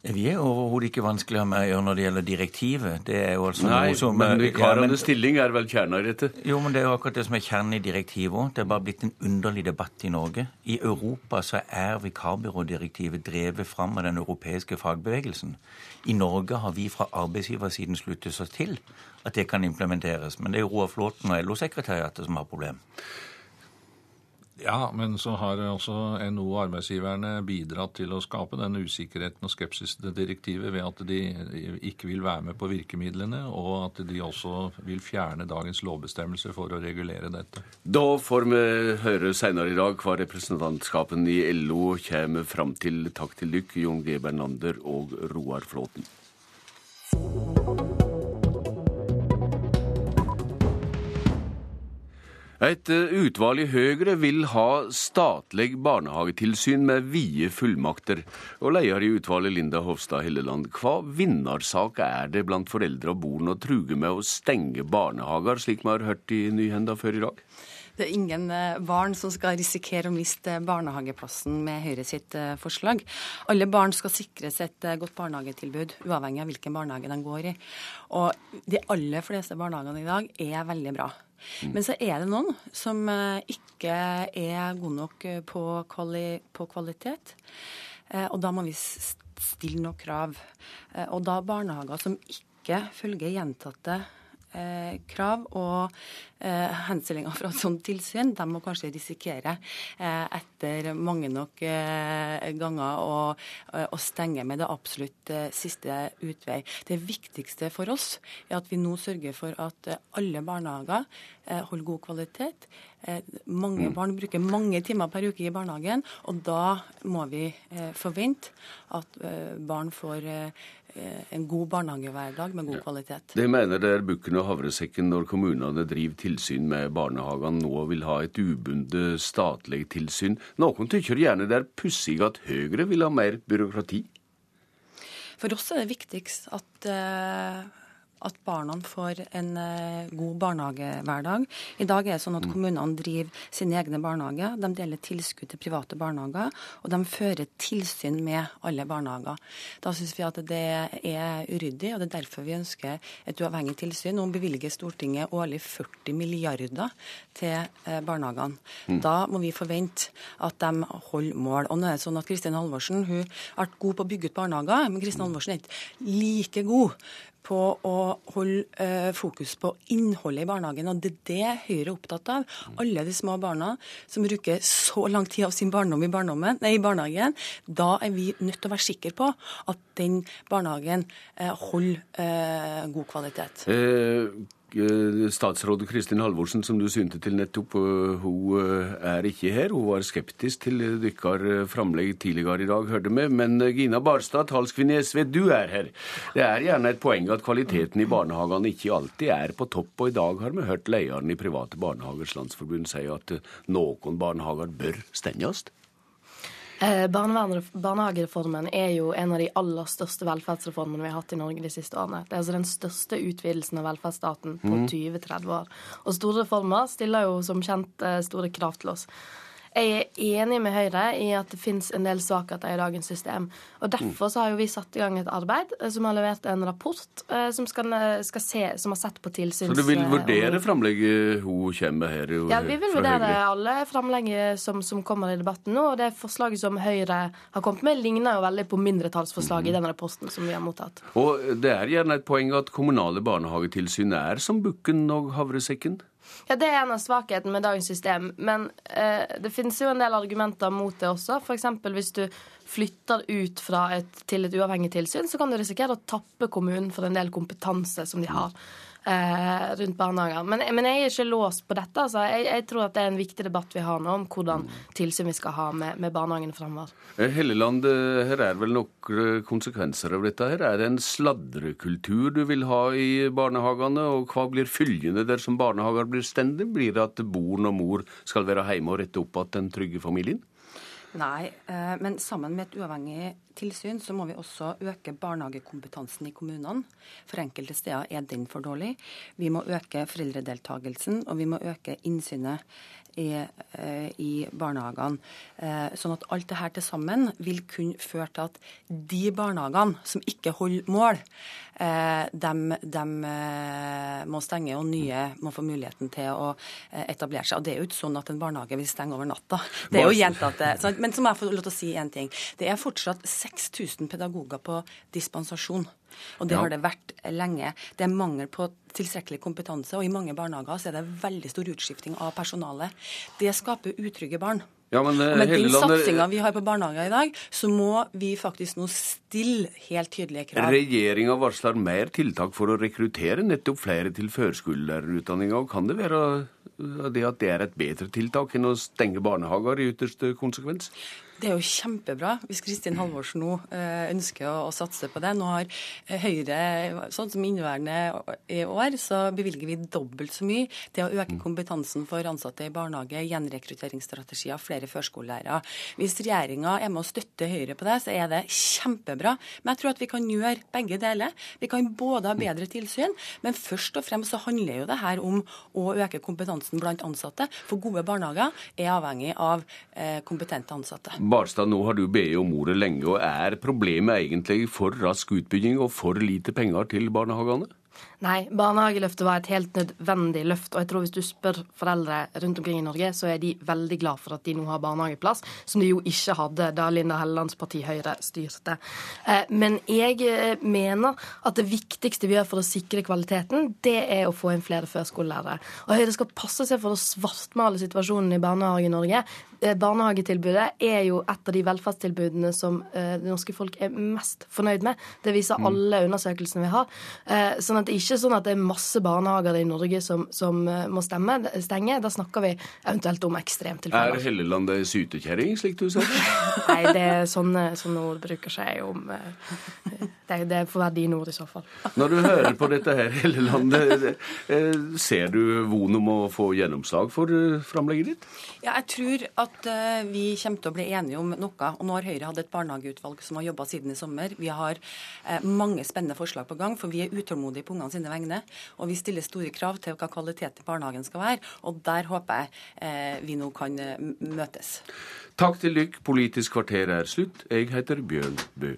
Vi er overhodet ikke vanskeligere med å gjøre når det gjelder direktivet. Det er jo altså Nei, som, men vikarenes ja, stilling er vel kjernen i dette? Jo, men det er jo akkurat det som er kjernen i direktivet òg. Det er bare blitt en underlig debatt i Norge. I Europa så er vikarbyrådirektivet drevet fram av den europeiske fagbevegelsen. I Norge har vi fra arbeidsgiversiden sluttet oss til at det kan implementeres. Men det er jo Roar Flåten og LO-sekretariatet som har problem. Ja, men så har også NHO og arbeidsgiverne bidratt til å skape den usikkerheten og skepsisen til direktivet ved at de ikke vil være med på virkemidlene, og at de også vil fjerne dagens lovbestemmelser for å regulere dette. Da får vi høre senere i dag hva representantskapen i LO kommer fram til. Takk til dere, Jon G. Bernander og Roar Flåten. Et eh, utvalg i Høyre vil ha statlig barnehagetilsyn med vide fullmakter. Og leder i utvalget, Linda Hofstad Helleland, hva vinnersak er det blant foreldre og barn å truge med å stenge barnehager, slik vi har hørt i Nyhenda før i dag? Det er ingen eh, barn som skal risikere å miste barnehageplassen med Høyre sitt eh, forslag. Alle barn skal sikres et godt barnehagetilbud, uavhengig av hvilken barnehage de går i. Og de aller fleste barnehagene i dag er veldig bra. Mm. Men så er det noen som eh, ikke er gode nok eh, på, kvali på kvalitet. Eh, og da må vi stille noen krav. Og da barnehager som ikke følger gjentatte krav og eh, henstillinger fra et sånt tilsyn, de må kanskje risikere eh, etter mange nok eh, ganger å, eh, å, stenge med det absolutt eh, siste utvei. Det viktigste for oss er at vi nå sørger for at eh, alle barnehager holder god kvalitet. Mange mm. barn bruker mange timer per uke i barnehagen, og da må vi forvente at barn får Eh, en god barnehagehverdag med god kvalitet. Det mener det er bukken og havresekken når kommunene driver tilsyn med barnehagene nå vil ha et ubundet statlig tilsyn. Noen tykker gjerne det er pussig at Høyre vil ha mer byråkrati? For oss er det viktigst at uh, at barna får en eh, god barnehagehverdag. I dag er det sånn at mm. kommunene driver sine egne barnehager. De deler tilskudd til private barnehager, og de fører tilsyn med alle barnehager. Da syns vi at det er uryddig, og det er derfor vi ønsker et uavhengig tilsyn. Nå bevilger Stortinget årlig 40 milliarder til eh, barnehagene. Mm. Da må vi forvente at de holder mål. Og nå er det sånn at Kristin Halvorsen hun har vært god på å bygge ut barnehager, men Kristin Halvorsen er ikke like god på å holde eh, fokus på innholdet i barnehagen. Og det er det Høyre er opptatt av. Alle de små barna som bruker så lang tid av sin barndom i, nei, i barnehagen. Da er vi nødt til å være sikre på at den barnehagen eh, holder eh, god kvalitet. Eh, statsråd Kristin Halvorsen, som du synte til nettopp, eh, hun eh, er ikke her. Hun var skeptisk til deres framlegg tidligere i dag, hørte vi. Men Gina Barstad, talskvinne i SV, du er her. Det er gjerne et poeng at kvaliteten i barnehagene ikke alltid er på topp. Og i dag har vi hørt lederen i Private barnehagers landsforbund si at noen barnehager bør stenges. Eh, barnehagereformen er jo en av de aller største velferdsreformene vi har hatt i Norge de siste årene. Det er altså den største utvidelsen av velferdsstaten på mm. 20-30 år. Og store reformer stiller jo som kjent eh, store krav til oss. Jeg er enig med Høyre i at det finnes en del svakheter i dagens system. Og Derfor så har jo vi satt i gang et arbeid eh, som har levert en rapport eh, som, skal, eh, skal se, som har sett på tilsyns... Så du vil vurdere framlegget hun kommer med her? Ja, vi vil vurdere alle framlegg som, som, kommer i debatten nå. Og det forslaget som Høyre har kommet med, ligner jo veldig på mindretallsforslaget mm. i den rapporten som vi har mottatt. Og det er gjerne et poeng at kommunale barnehagetilsyn er som bukken og havresekken? Ja, Det er en av svakhetene med dagens system. Men eh, det finnes jo en del argumenter mot det også. F.eks. hvis du flytter ut fra et, til et uavhengig tilsyn, så kan du risikere å tappe kommunen for en del kompetanse som de har rundt barnehager. Men, men, jeg er ikke låst på dette. Altså. Jeg, jeg, tror at det er en viktig debatt vi har nå om hvordan tilsyn vi skal ha med, med barnehagene fremover. Eh, Helleland, eh, her er vel noen konsekvenser av dette. her. Er det en sladrekultur du vil ha i barnehagene? Og hva blir følgende dersom barnehager blir stendige? Blir det at barn og mor skal være hjemme og rette opp igjen den trygge familien? Nei, eh, men sammen med et uavhengig tilsyn, så må vi også øke barnehagekompetansen i kommunene. For enkelte steder er den for dårlig. Vi må øke foreldredeltagelsen, og vi må øke innsynet i, eh, i barnehagene. Eh, sånn at alt det her til sammen vil kunne føre til at de barnehagene som ikke holder mål, de, eh, de må stenge, og nye må få muligheten til å etablere seg. Og Det er jo ikke sånn at en barnehage vil stenge over natta. Det er jo gjentatte. Men så må jeg få lov til å si én ting. Det er fortsatt 6000 pedagoger på dispensasjon. Og det ja. har det vært lenge. Det er mangel på tilstrekkelig kompetanse, og i mange barnehager så er det veldig stor utskifting av personalet. Det skaper utrygge barn. Ja, men, og med den satsinga vi har på barnehager i dag, så må vi faktisk nå stille helt tydelige krav. Regjeringa varsler mer tiltak for å rekruttere nettopp flere til førskolelærerutdanninga. Kan det være det at det er et bedre tiltak enn å stenge barnehager i ytterste konsekvens? Det er jo kjempebra hvis Kristin Halvorsen nå eh, ønsker å, å, satse på det. Nå har eh, Høyre, sånn som inneværende i år, så bevilger vi dobbelt så mye til å øke mm. kompetansen for ansatte i barnehage, gjenrekrutteringsstrategier, flere førskolelærere. Hvis regjeringa er med å støtte Høyre på det, så er det kjempebra. Men jeg tror at vi kan gjøre begge deler. Vi kan både ha bedre tilsyn, men først og fremst så handler jo det her om å øke kompetansen blant ansatte. For gode barnehager er avhengig av eh, kompetente ansatte. Barstad, nå har du bedt om ordet lenge. og Er problemet egentlig for rask utbygging og for lite penger til barnehagene? Nei, barnehageløftet var et helt nødvendig løft. Og jeg tror hvis du spør foreldre rundt omkring i Norge, så er de veldig glad for at de nå har barnehageplass, som de jo ikke hadde da Linda Hellelands parti Høyre styrte. Eh, men jeg eh, mener at det viktigste vi gjør for å sikre kvaliteten, det er å få inn flere førskolelærere. Og Høyre skal passe seg for å svartmale situasjonen i Barnehage-Norge. Eh, barnehagetilbudet er jo et av de velferdstilbudene som det norske folk er mest fornøyd med. Det viser mm. alle undersøkelsene vi har. Sånn at det ikke ikke sånn at det er masse barnehager i Norge som, som eh, må stemme, stenge. Da snakker vi eventuelt om ekstremtilfeller. Er Helleland ei sytekjerring, slik du sa? (laughs) Nei, det er sånne, sånne ord bruker seg om eh, Det, det får være dine ord i så fall. Når du hører på dette her, Helleland, eh, ser du von om å få gjennomslag for framlegget ditt? Ja, jeg tror at vi kommer til å bli enige om noe. Og nå har Høyre hatt et barnehageutvalg som har jobba siden i sommer. Vi har mange spennende forslag på gang, for vi er utålmodige på ungene sine vegne. Og vi stiller store krav til hva kvalitet i barnehagen skal være. Og der håper jeg eh, vi nå kan eh, møtes. Takk til dere. Politisk kvarter er slutt. Jeg heter Bjørn Bø.